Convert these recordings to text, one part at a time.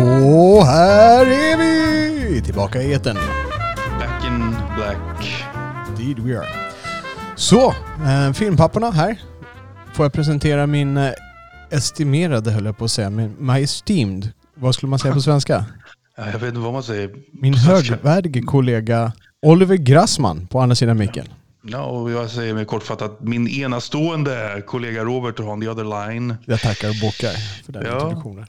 Och här är vi! Tillbaka i etern. Back in black. Indeed we are. Så, eh, filmpapporna här. Får jag presentera min eh, estimerade, höll jag på att säga, min, my esteemed, vad skulle man säga på svenska? Ja, Jag vet inte vad man säger. Min högvärdige kollega Oliver Grassman på andra sidan micken. Ja, och jag säger mig kortfattat, min enastående kollega Robert on the other line. Jag tackar och bockar för den Ja. introduktionen.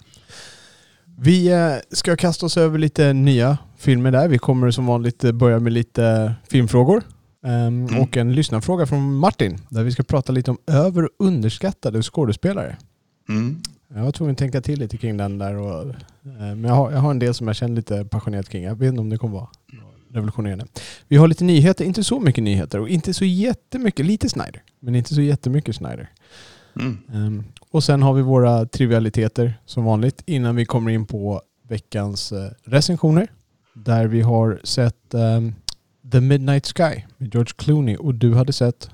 Vi eh, ska kasta oss över lite nya filmer där. Vi kommer som vanligt eh, börja med lite filmfrågor. Ehm, Mm. Och en lyssnarfråga från Martin där vi ska prata lite om över och underskattade skådespelare. Mm. Jag var tvungen att tänka till lite kring den där. Och, eh, men jag har, jag har en del som jag känner lite passionerat kring. Jag vet inte om det kommer vara revolutionerande. Vi har lite nyheter, inte så mycket nyheter och inte så jättemycket, lite Snyder, men inte så jättemycket Snyder. Mm. Ehm, och sen har vi våra trivialiteter som vanligt innan vi kommer in på veckans eh, recensioner. Där vi har sett ehm, The Midnight Sky med George Clooney och du hade sett,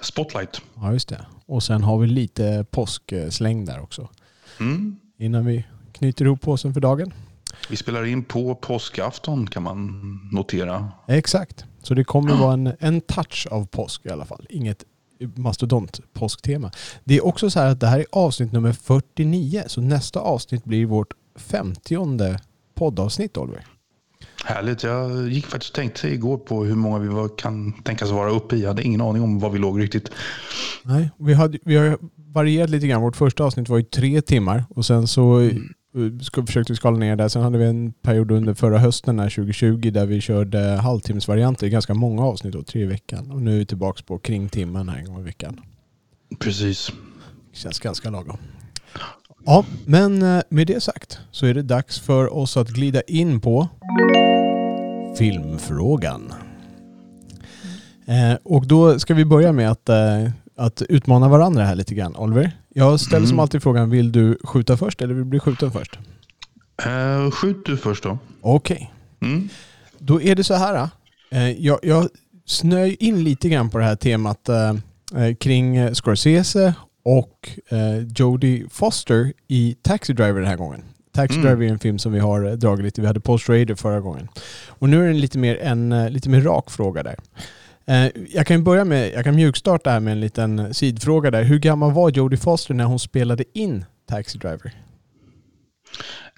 Spotlight. ja just det. Och sen har vi lite påsksläng där också. Mm. Innan vi knyter ihop påsen för dagen. Vi spelar in på påskafton kan man notera. Exakt. Så det kommer vara en, en touch av påsk i alla fall. Inget mastodont påsktema. Det är också så här att det här är avsnitt nummer 49. Så nästa avsnitt blir vårt 50 poddavsnitt Oliver. Härligt. Jag gick faktiskt och tänkte igår på hur många vi var, kan tänkas vara uppe i. Jag hade ingen aning om vad vi låg riktigt. Nej, vi, hade, vi har varierat lite grann. Vårt första avsnitt var ju tre timmar och sen så ska, försökte vi skala ner där. Sen hade vi en period under förra hösten här 2020 där vi körde halvtimmesvarianter i ganska många avsnitt då, tre i veckan. Och nu är vi tillbaka på kring timmen här en gång i veckan. Precis. Känns ganska lagom. Ja, men eh, med det sagt så är det dags för oss att glida in på filmfrågan. Eh, och då ska vi börja med att, eh, att utmana varandra här lite grann. Oliver, jag ställer som Mm. alltid frågan, vill du skjuta först eller vill du bli skjuten först? Uh, skjut du först då. Okej, Mm. då är det så här. Eh, jag, jag snöj in lite grann på det här temat eh, kring Scorsese och Jodie Foster i Taxi Driver den här gången. Taxi Mm. Driver är en film som vi har dragit lite. Vi hade Post Raider förra gången. Och nu är det lite mer, en, lite mer rak fråga där. Eh, jag kan börja med, jag kan mjukstarta här med en liten sidfråga där. Hur gammal var Jodie Foster när hon spelade in Taxi Driver?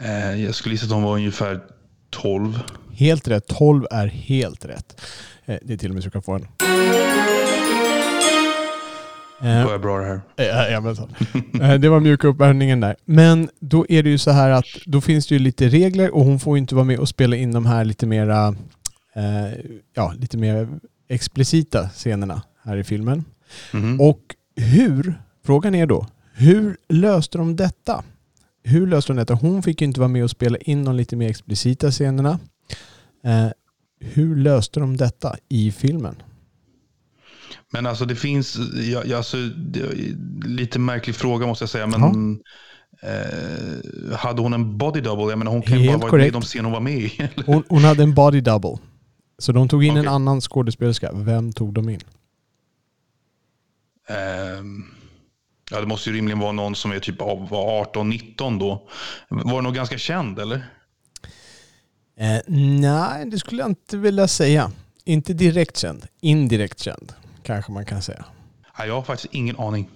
Eh, jag skulle gissa att de var ungefär 12. Helt rätt. 12 är helt rätt. Eh, det är till och med så du kan få en. Är jag bra det här. Ja, ja, men så. Eh, Det var mjuka uppvärmningen där. Men då är det ju så här att då finns det ju lite regler och hon får ju inte vara med och spela in de här lite mera, ja, lite mer explicita scenerna här i filmen. Mhm. Och hur, frågan är då, hur löste de detta? Hur löste de detta? Hon fick ju inte vara med och spela in de lite mer explicita scenerna. Eh, hur löste de detta i filmen? Men alltså det finns, jag, jag, alltså, lite märklig fråga måste jag säga. Men eh, hade hon en body double? Jag menar, hon kan ju bara varit med i de scener hon var med i. Hon, hon hade en body double. Så de tog in en Okej. annan skådespelerska. Vem tog de in? Ehm, ja, det måste ju rimligen vara någon som är typ av var 18-19 då. Var det nog ganska känd eller? Eh, nej, det skulle jag inte vilja säga. Inte direkt känd. Indirekt känd, kanske man kan säga. Nej, jag har faktiskt ingen aning.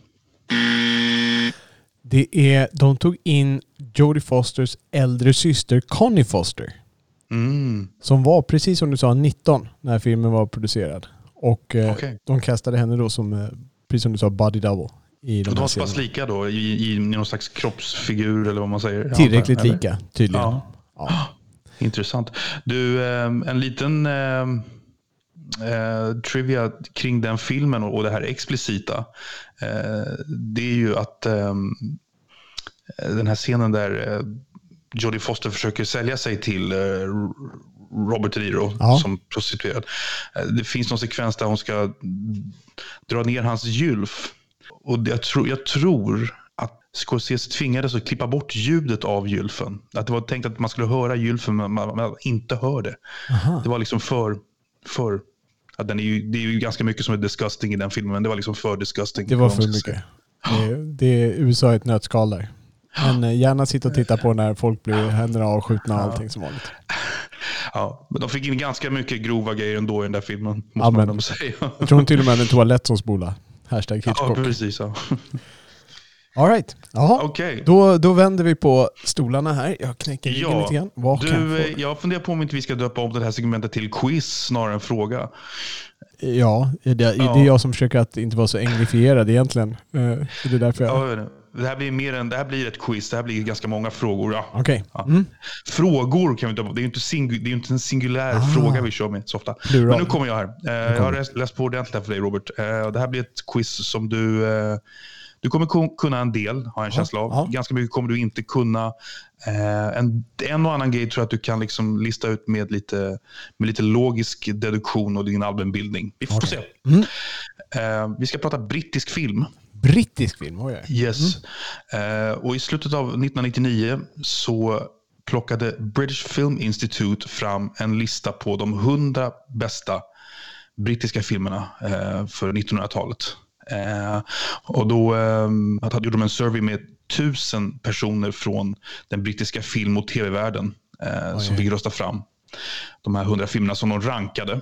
Det är, de tog in Jodie Fosters äldre syster Connie Foster. Mm. Som var, precis som du sa, 19 när filmen var producerad. Och eh, Okej. de kastade henne då som, eh, precis som du sa, body double. I de De här var så pass lika då i, i, någon slags kroppsfigur eller vad man säger. Tillräckligt Eller? lika, tydligen. Ja. Ja. Intressant. Du, eh, en liten eh, eh, trivia kring den filmen och, och det här explicita. Eh, det är ju att ehm, den här scenen där eh, Jodie Foster försöker sälja sig till eh, Robert De Niro Ja. som prostituerad. Eh, Det finns någon sekvens där hon ska dra ner hans gylf. Och jag, tror jag tror att Scorsese tvingades att klippa bort ljudet av gylfen. Att det var tänkt att man skulle höra gylfen men man, inte hör det. Aha. Det var liksom för... för ja, den är ju, det är ju ganska mycket som är disgusting i den filmen, men det var liksom för disgusting. Det var för mycket. Det, det är USA ett nötskal där. Men eh, gärna sitta och titta på när folk blir händerna avskjutna och allting som vanligt. Ja, men de fick in ganska mycket grova grejer ändå i den där filmen, måste Ja, man säga. Jag tror till och med en toalett som spola. Hashtag Ja, Hitchcock. precis. Ja. All right. Jaha. Okej. Då, då vänder vi på stolarna här. Jag knäcker ryggen Ja, lite grann. Vad kan Du, jag eh, jag funderar på om inte vi ska döpa om det här segmentet till quiz snarare än fråga. Ja, det, det Ja. är jag som försöker att inte vara så englifierad egentligen. Eh, det är därför jag... Ja, jag. Det, här blir mer än, det här blir ett quiz, det här blir ganska många frågor. Ja. Ja. Mm. Frågor kan vi döpa Det är ju inte, singu, det är ju inte en singulär fråga vi kör med så ofta. Men nu kommer jag här. Eh, jag har läst, läst på ordentligt här för dig Robert. Eh, det här blir ett quiz som du... Eh, du kommer kun- kunna en del, har jag en känsla av. ja. Ganska mycket kommer du inte kunna. Eh, en, en och annan grej tror jag att du kan liksom lista ut med lite, med lite logisk deduktion och din allmänbildning. Vi får se. Mm. Eh, vi ska prata brittisk film. Brittisk film, oj oj. Yes. Eh, och I slutet av 1999 så plockade British Film Institute fram en lista på de 100 bästa brittiska filmerna eh, för 1900-talet. Eh, och då eh, gjorde de en survey med tusen personer från den brittiska film och tv-världen eh, som fick rösta fram de här 100 filmerna som de rankade.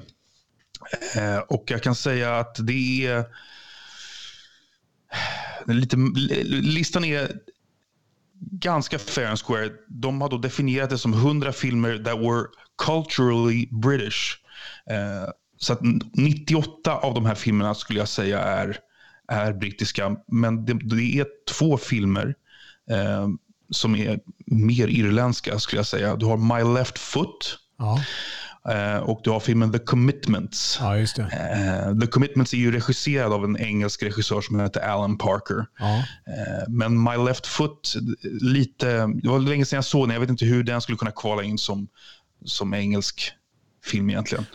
Eh, och jag kan säga att det är lite, listan är ganska fair and square. De har då definierat det som 100 filmer that were culturally British. Eh, så att 98 av de här filmerna skulle jag säga är, är brittiska. Men det, det är två filmer eh, som är mer irländska skulle jag säga. Du har My Left Foot Ja eh, och du har filmen The Commitments. ja, just det. Eh, The Commitments är ju regisserad av en engelsk regissör som heter Alan Parker. Ja. Eh, men My Left Foot, lite, det var länge sedan jag såg den. Jag vet inte hur den skulle kunna kvala in som, som engelsk film egentligen.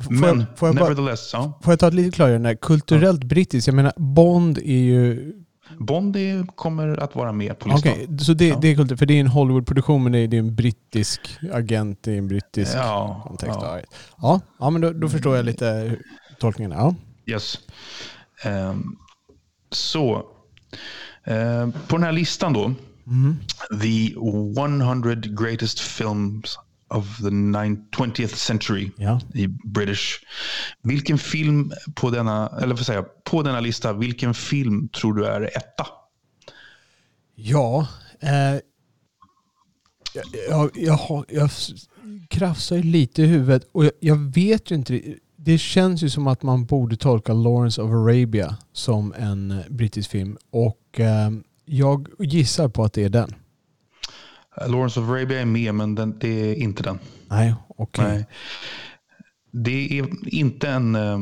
Får Men jag, får, jag bara, ja. får jag ta ett lite klargörande? Kulturellt brittiskt, jag menar Bond är ju... Bond är, kommer att vara med på listan. Okej, så det, Ja. det är kultur, för det är en Hollywood-produktion men det är, det är en brittisk agent, är en brittisk Ja, kontext. ja. Ja, ja, men då, då förstår jag lite tolkningen. Ja. Yes. Ehm, så, ehm, på den här listan då, Mm. The 100 Greatest Films of the nine- 20th Century Ja. i British. Vilken film på denna, eller jag, på denna lista, vilken film tror du är etta? Ja, eh, jag, jag, jag, jag krafsar lite i huvudet och jag, jag vet ju inte. Det känns ju som att man borde tolka Lawrence of Arabia som en eh, brittisk film och eh, jag gissar på att det är den. Lawrence of Arabia är med, men den, det är inte den. Nej, okej. Nej. Det är inte en... eh,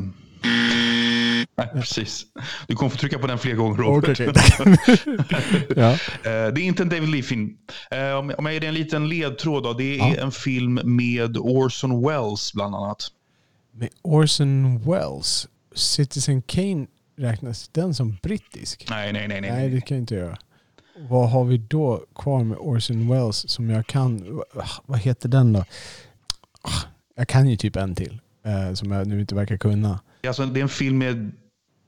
nej, precis. Du kommer få trycka på den fler gånger, Robert. Ja. Eh, Det är inte en David Lee-film. Eh, om jag ger dig en liten ledtråd. Då. Det är Ja. en film med Orson Welles bland annat. Med Orson Welles, Citizen Kane, räknas den som brittisk? Nej, nej, nej. nej. Nej, det kan jag inte göra. Vad har vi då kvar med Orson Welles som jag kan... va- Vad heter den då? Jag kan ju typ en till eh, som jag nu inte verkar kunna. Alltså, det är en film med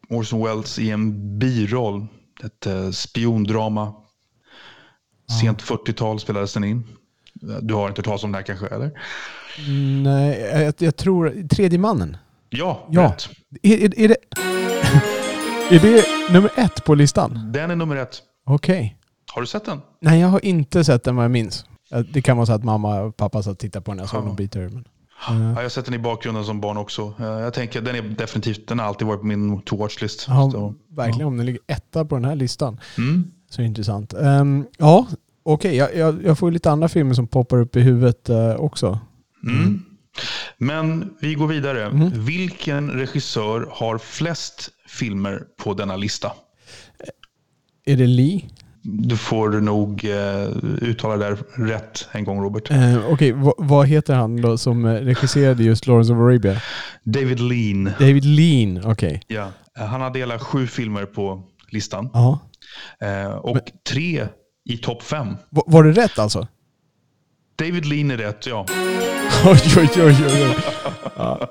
Orson Welles i en biroll. Ett eh, spiondrama. Sent 40-tal spelades den in. Du har inte hört talas om det här kanske? Eller? Nej, jag, jag tror... Tredje mannen. Ja, Ja. rätt. Är, är, är, det, är det nummer ett på listan? Den är nummer ett. Okej. Har du sett den? Nej, jag har inte sett den vad jag minns. Eh, Det kan vara så att mamma och pappa satt och tittade på den. Jag såg Ja. någon bit ur men. Ja, jag har sett den i bakgrunden som barn också. Eh, Jag tänker, den är definitivt, den har alltid varit på min to-watch-list. Ja, Så, verkligen. Om den ligger etta på den här listan. Mm. Så intressant. Ehm, ja, okej. Jag, jag, jag får lite andra filmer som poppar upp i huvudet eh, också. Mm. Men vi går vidare. Mhm. Vilken regissör har flest filmer på denna lista? Är det Lee? Du får nog eh, uttala det rätt en gång, Robert. Eh, Okej, vad- vad heter han då som eh, regisserade just Lawrence of Arabia? David Lean. David Lean, okej. Ja. Eh, Han har delat sju filmer på listan. Ja. Eh, och tre i topp fem. Va- Var det rätt alltså? David Lean är rätt, ja. Oj, oj, oj, oj. oj.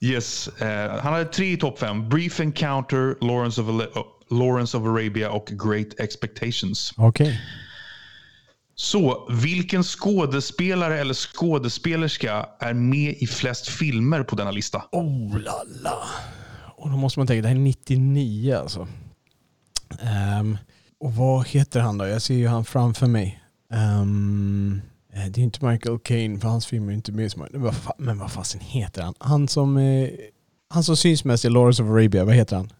Yes. Han hade tre i topp fem. Brief Encounter, Lawrence of, Ale- Lawrence of Arabia och Great Expectations. Okej. Så, vilken skådespelare eller skådespelerska är med i flest filmer på denna lista? Oh la la. Och då måste man tänka, det här är 99 alltså. Ehm, och vad heter han då? Jag ser ju han framför mig. Eh, det är inte Michael Caine, för hans film är inte med men vad fasen heter han? Han som, eh, han som syns mest i Lawrence of Arabia, vad heter han?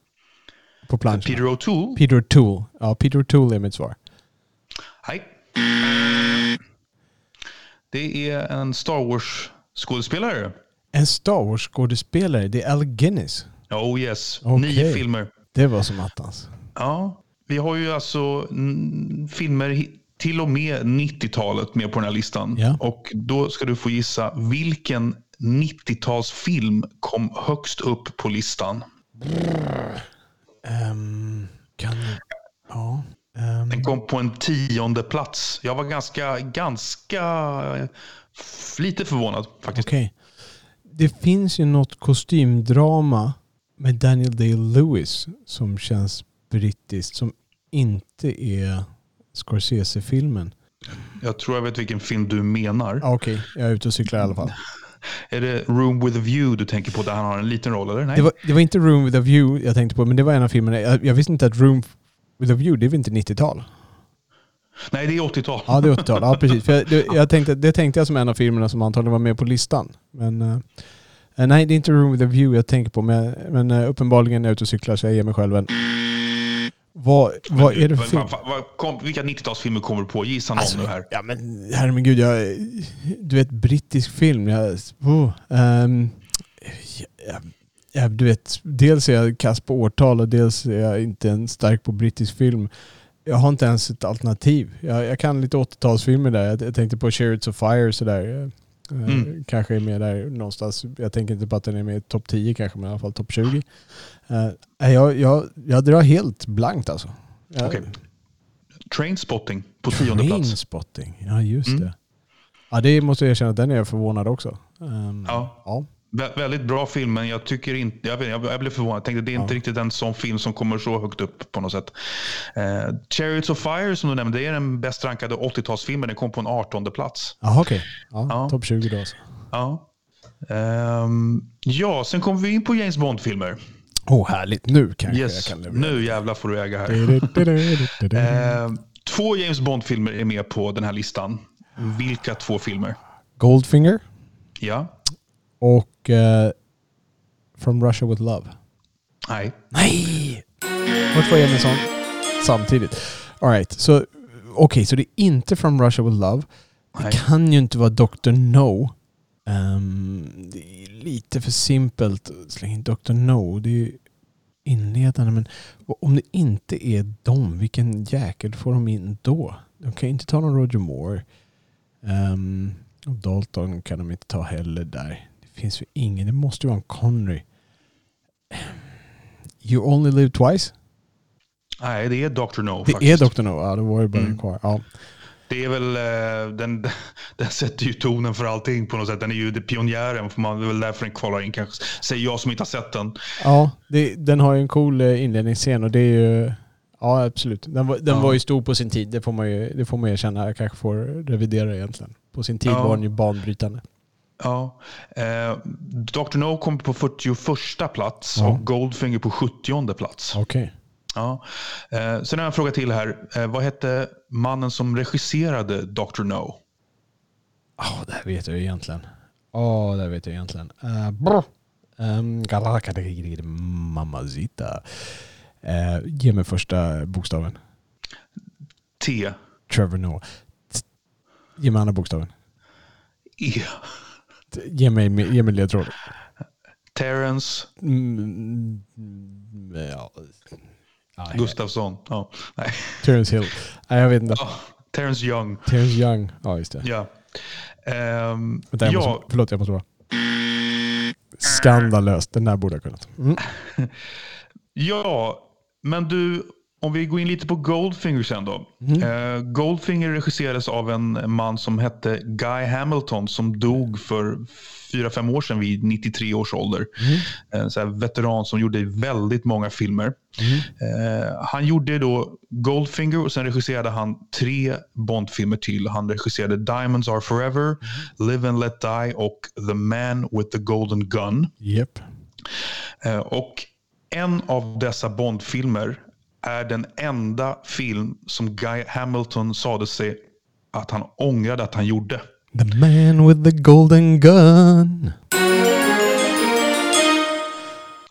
På planschen. Peter O'Toole? Peter Toole. Ja, Peter Toole är mitt svar. Nej. Det är en Star Wars-skådespelare. En Star Wars-skådespelare, det är Al Guinness. Oh yes, Okej. nio filmer. Det var som attans. Ja, vi har ju alltså filmer till och med 90-talet med på den här listan. Ja. Och då ska du få gissa vilken 90-talsfilm kom högst upp på listan. Um, kan... Ja. ehm, Den kom på en tionde plats. Jag var ganska, ganska lite förvånad faktiskt. Okej. Det finns ju något kostymdrama med Daniel Day-Lewis som känns brittiskt som inte är Scorsese-filmen. Jag tror jag vet vilken film du menar. Okej, jag är ute och cyklar i alla fall. Är det Room with a View du tänker på där han har en liten roll eller? Nej. Det var, det var inte Room with a View jag tänkte på, men det var en av filmerna. Jag, jag visste inte att Room with a View, det är väl inte 90-tal? Nej, det är 80-tal. Ja, det är 80-tal. Ja, precis. För jag, det, jag tänkte, det tänkte jag som en av filmerna som antagligen var med på listan. Men eh, eh, nej, det är inte Room with a View jag tänker på. Men, men eh, uppenbarligen är jag ute och cyklar så jag ger mig själv en. Vad, vad är det för film? kom, vilka 90-talsfilmer kommer du på? Gissa någon Alltså, nu här. Ja men herregud, jag, du vet brittisk film. Jag, oh, ehm, jag, jag, du vet, dels är jag kass på årtal och dels är jag inte en stark på brittisk film. Jag har inte ens ett alternativ. Jag, jag kan lite 80-talsfilmer där. Jag, jag tänkte på Chariots of Fire sådär. Eh, Mm. Kanske är med där någonstans. Jag tänker inte på att den är med i topp 10 kanske, men i alla fall topp 20. Nej, jag, jag, jag drar helt blankt alltså. Okej. Trainspotting på tionde plats. Trainspotting, ja just Mm. det. Ja det måste jag erkänna, den är jag förvånad också. Ehm, Ja. ja. Vä- väldigt bra film, men jag tycker inte... Jag, vet, jag, blev förvånad. Jag tänkte det är inte Ja. riktigt en sån film som kommer så högt upp på något sätt. Eh, Chariots of Fire som du nämnde, det är den bäst rankade 80-talsfilmen. Den kom på en 18 plats. Jaha okej. Ja, Ja. Topp 20 då alltså. Ja. Ehm, ja, sen kommer vi in på James Bond-filmer. Åh härligt, nu kanske Yes, jag kan leverera. nu jävlar får du äga här. Ehm, två James Bond-filmer är med på den här listan. Vilka två filmer? Goldfinger Ja? och eh, From Russia with Love. Nej? Nej! Vart var jag med? Samtidigt. Alright, så okej, så det är inte From Russia with Love. Det Nej. kan ju inte vara Dr. No. Ehm, det är lite för simpelt att slänga in Dr. No. Det är ju inledande. Men om det inte är dem, vilken jäkel får de in då? De kan ju inte ta någon Roger Moore. Um, och Dalton kan de inte ta heller där. Det finns ju ingen. Det måste ju vara en Connery. You only live twice? Nej, det är Dr. No Det faktiskt. är Dr. No. Ja, då var det bara Mm. kvar. Ja. Det är väl, eh, den, den sätter ju tonen för allting på något sätt. Den är ju pionjären, för man, det är väl därför den kvalar in kanske. Säger jag som inte har sett den. Ja, det, den har ju en cool eh, inledningsscen och det är ju... Ja, absolut. Den var, den Ja. var ju stor på sin tid. Det får man ju, det får man erkänna. Jag kanske får revidera egentligen. På sin tid Ja. var den ju banbrytande. Ja. Eh, Dr. No kom på 41 plats Ja. och Goldfinger på 70 plats. Okej. Ja. Eh, sen har jag en fråga till här. Eh, vad hette mannen som regisserade Dr. No? Ja, det här vet jag egentligen. Ja, det här vet jag egentligen. Uh, brr. Um, mamazita. Uh, ge mig första bokstaven. T. Trevor Noah. Ge mig andra bokstaven. E. Ge mig, ge mig ledtråd. Terrence Mm, ja. Ja, Gustafsson. Ja. Nej. Terence Hill. Nej, jag vet inte. Ja, Terrence Young. Terence Young. Ja, just det. Ja. Ehm, Vänta, jag ja, måste, förlåt, jag måste bara. Skandalöst. Den där borde jag kunnat. Mm. ja, men du, om vi går in lite på Goldfinger sen då. Mm. Goldfinger regisserades av en man som hette Guy Hamilton som dog för fyra fem år sedan vid 93 års ålder. Mm. En veteran som gjorde väldigt många filmer. Mm. Han gjorde då Goldfinger och sen regisserade han tre Bondfilmer till. Han regisserade Diamonds Are Forever, Live and Let Die och The Man with the Golden Gun. Eh, och en av dessa Bondfilmer är den enda film som Guy Hamilton sade sig att han ångrade att han gjorde. The man with the golden gun.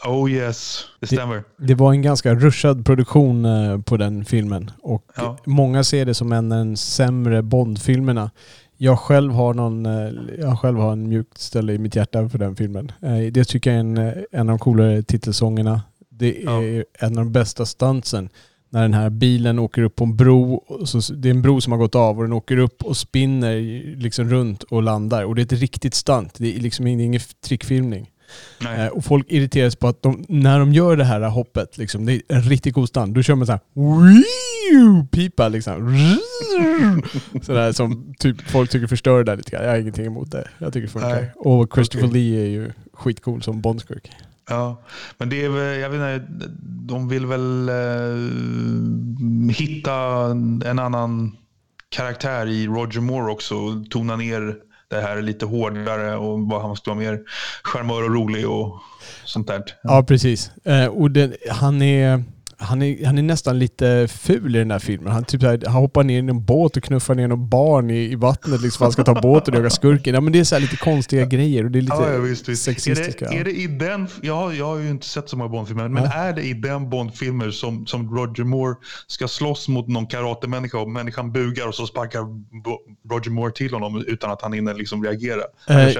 Oh yes, det stämmer. Det var en ganska rushad produktion eh, på den filmen. Och Ja. många ser det som en av de sämre Bond-filmerna. Jag själv har någon, eh, jag själv har en mjukt ställe i mitt hjärta för den filmen. Eh, Det tycker jag är en, en av de coolare titelsångerna. Det är Ja. en av de bästa stuntsen. När den här bilen åker upp på en bro. Så det är en bro som har gått av och den åker upp och spinner liksom runt och landar. Och det är ett riktigt stunt. Det är liksom ingen trickfilmning. Eh, Och folk irriteras på att de, när de gör det här hoppet, liksom, det är en riktigt god stand, då kör man så här pipa liksom. Sådär som typ folk tycker förstör det där lite grann. Jag har ingenting emot det. Jag tycker det funkar. Nej. Och Christopher Okej. Lee är ju skitcool som Bondskurk. Ja, men det är väl, jag vet inte, de vill väl eh, hitta en annan karaktär i Roger Moore också och tona ner det här lite hårdare och vad han ska vara mer charmör och rolig och sånt där. Ja, precis. Eh, och den, han, är, han, är, han är nästan lite ful i den här filmen. Han, typ här, han hoppar ner i en båt och knuffar ner någon barn i, i vattnet liksom, för han ska ta båten och jaga skurken. Ja, men det är så här lite konstiga grejer och det är lite Ja, ja, visst, visst. Är sexistiska. det, är det i den, ja, jag har ju inte sett så många Bondfilmer, men Ja. är det i den Bondfilmer som, som Roger Moore ska slåss mot någon karatemänniska och människan bugar och så sparkar Roger Moore till honom utan att han hinner liksom reagera? Eh,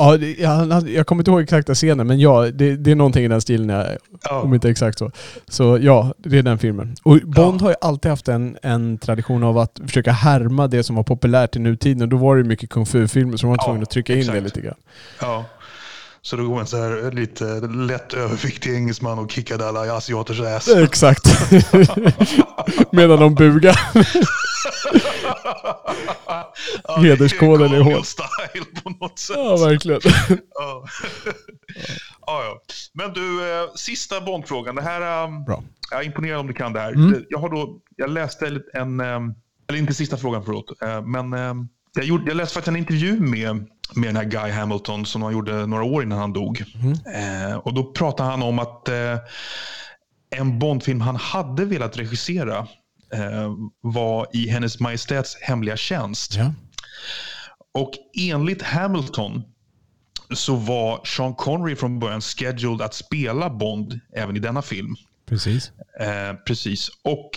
Ja, det, jag, jag kommer inte ihåg exakta scenen, men ja, det, det är någonting i den stilen, ja, ja. om inte exakt så. Så ja, det är den filmen. Och Bond har ju alltid haft en, en tradition av att försöka härma det som var populärt i nutiden. Och då var det ju mycket kung fu-filmer, så de var Ja, tvungna att trycka in det exakt. lite grann. Ja. Så då går man så här lite lätt överviktig engelsman och kickade alla asiaters ass. Exakt. Medan de bugar. Ja, Hederskoden är hård. Style på något sätt. Ja, verkligen. Ja. ja, ja. Men du, eh, sista Bondfrågan. Det här, um, Bra. jag är imponerad om du kan det här. Mm. Jag, har då, jag läste en, um, eller inte sista frågan förlåt, eh, men um, jag, gjorde, jag läste faktiskt en intervju med, med den här Guy Hamilton som han gjorde några år innan han dog. Eh, och då pratade han om att eh, en Bondfilm han hade velat regissera var i Hennes Majestäts hemliga tjänst. Ja. Och enligt Hamilton så var Sean Connery från början scheduled att spela Bond även i denna film. Precis. Eh, precis. Och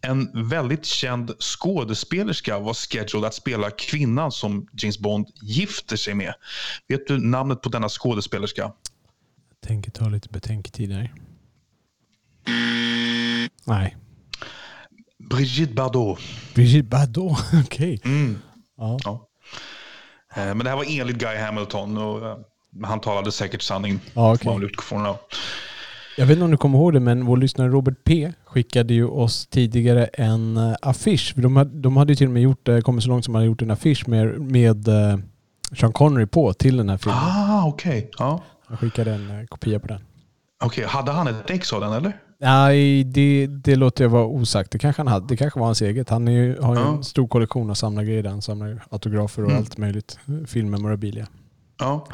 en väldigt känd skådespelerska var scheduled att spela kvinnan som James Bond gifter sig med. Vet du namnet på denna skådespelerska? Tänker ta lite betänketid här. Nej. Brigitte Bardot. Brigitte Bardot. Okej. Mm. Ja. Ja. Eh, men det här var enligt Guy Hamilton och eh, han talade säkert sanning. Ja, man ja. Jag vet inte om du kommer ihåg det, men vår lyssnare Robert P skickade ju oss tidigare en uh, affisch. De hade, de hade ju till och med gjort, kommit så långt som man hade gjort en affisch med, med Sean Connery på till den här filmen. Ah, okej. Ja. Jag skickade en kopia på den. Okej, hade han ett ex av den eller? Nej, det, det låter jag vara osagt. Det kanske han hade. Det kanske var hans eget. Han ju, har ju Ja. en stor kollektion av samlargrejer. Han samlar autografer och Mm. allt möjligt. Filmmemorabilia. Ja.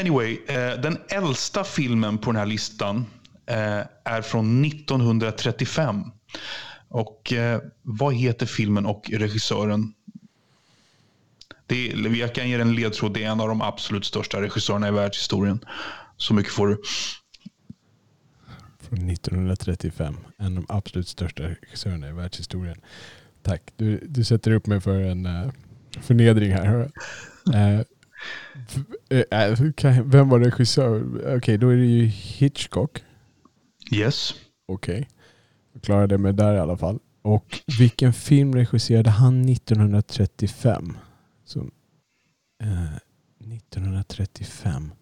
Anyway, eh, den äldsta filmen på den här listan eh, är från 1935. Och eh, vad heter filmen och regissören? Det är, jag kan ge en ledtråd. Det är en av de absolut största regissörerna i världshistorien. Så mycket får du. Från 1935. En av de absolut största regissörerna i världshistorien. Tack. Du, du sätter upp mig för en uh, förnedring här. okej, Vem var regissör? Okej, då är det ju Hitchcock. Yes. Okej. Jag klarade mig där i alla fall. Och vilken film regisserade han 1935? Så, eh, 1935.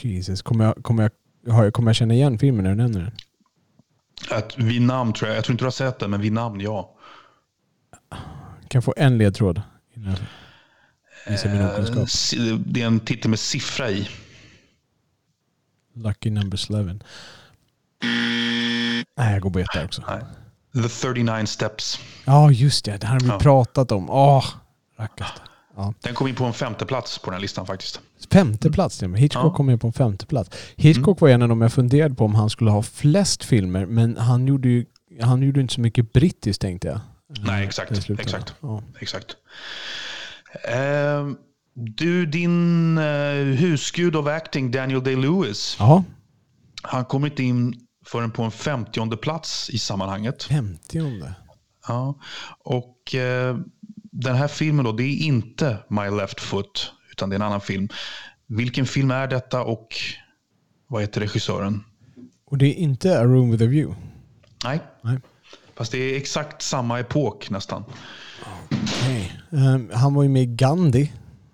Jesus, kommer jag, kommer, jag, kommer jag känna igen filmen när du nämner den? Att vid namn tror jag. Jag tror inte du har sett den, men vid namn ja. Kan jag få en ledtråd? Innan Eh, Det är en titel med siffra i. Lucky number 11. Nej, jag går bet där också. Nej. The 39 Steps. Ja, just det. Det här har vi Ja. pratat om. Åh, rackarns. Ja. Den kom in på en femte plats på den listan faktiskt. Femte plats. Hitchcock Ja. Mm. kom in på en femte plats. Hitchcock var en av dem jag funderade på om han skulle ha flest filmer, men han gjorde ju han gjorde inte så mycket brittiskt tänkte jag. Nej, exakt. exakt. Ja. Exakt. Ehm, du, din uh, husgud av acting, Daniel Day-Lewis, han kommer inte in förrän på en femtionde plats i sammanhanget. femtionde. Ja. Och eh, den här filmen då, det är inte My Left Foot, utan det är en annan film. Vilken film är detta och vad heter regissören? Och det är inte A Room with a View. Nej, Nej. fast det är exakt samma epok nästan. Okej. Ehm, han var ju med i Gandhi.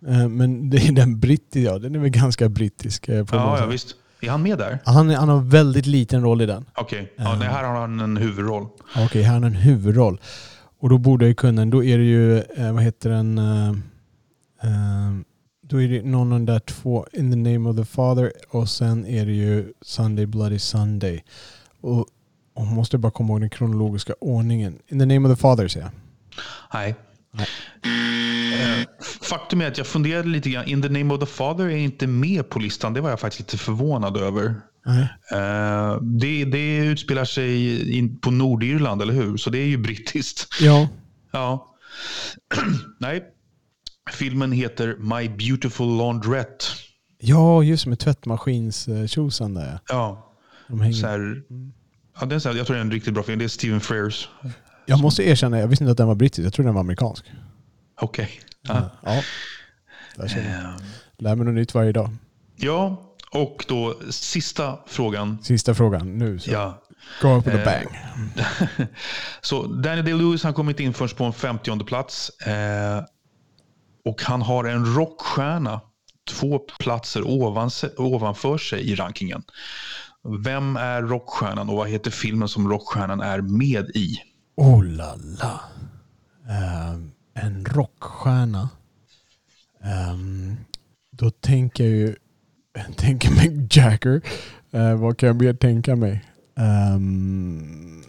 Ehm, men det är den brittiska, ja den är väl ganska brittisk. på något Ja, ja visst. Är han med där? han, han har väldigt liten roll i den. Okej, ja, nej, här har han en huvudroll. Okej, här har han en huvudroll. Och då borde kunna, då är det ju, eh, vad heter den, eh, eh, då är det någon av de där två, In the name of the father och sen är det ju Sunday Bloody Sunday. Och, och måste bara komma ihåg den kronologiska ordningen. In the name of the father säger jag. Nej. Nej. Faktum är att jag funderade lite grann. In the name of the father är inte med på listan. Det var jag faktiskt lite förvånad över. Eh, Det, det utspelar sig in på Nordirland, eller hur? Så det är ju brittiskt. Ja. Ja. Nej. Filmen heter My Beautiful Laundrette. ja, just med tvättmaskinstjosan där ja. De hänger. så här, ja är så här, jag tror det är en riktigt bra film. Det är Stephen Frears. Jag måste erkänna, jag visste inte att den var brittisk. Jag trodde den var amerikansk. Okej. Ja. Ja. ja. Eh, Lär mig något nytt varje dag. ja, och då sista frågan. Sista frågan nu. Så. Ja. Go up with a bang. Så Danny Day-Lewis han inte in först på en 50 plats. Eh, och han har en rockstjärna två platser ovan, ovanför sig i rankingen. Vem är rockstjärnan och vad heter filmen som rockstjärnan är med i? Oh la la. Ehm, en rockstjärna. Ehm, då tänker jag ju jag tänker Mick Jagger. Eh, vad kan jag mer tänka mig? Um,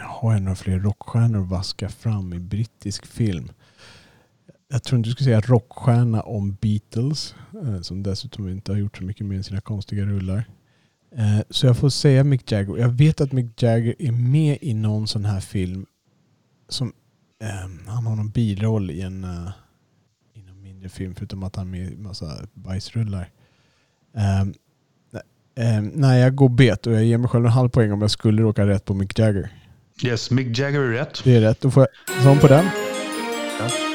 har jag några fler rockstjärnor att vaska fram i brittisk film. Jag tror inte du skulle säga rockstjärna om Beatles. Uh, som dessutom inte har gjort så mycket med sina konstiga rullar. Uh, Så jag får säga Mick Jagger. Jag vet att Mick Jagger är med i någon sån här film som um, han har någon biroll i en, uh, mindre film förutom att han är med massa bajsrullar. Um, um, nej, jag går bet och jag ger mig själv en halv poäng om jag skulle råka rätt på Mick Jagger. Yes, Mick Jagger är rätt. Det är rätt. Då får jag sån på den. Ja.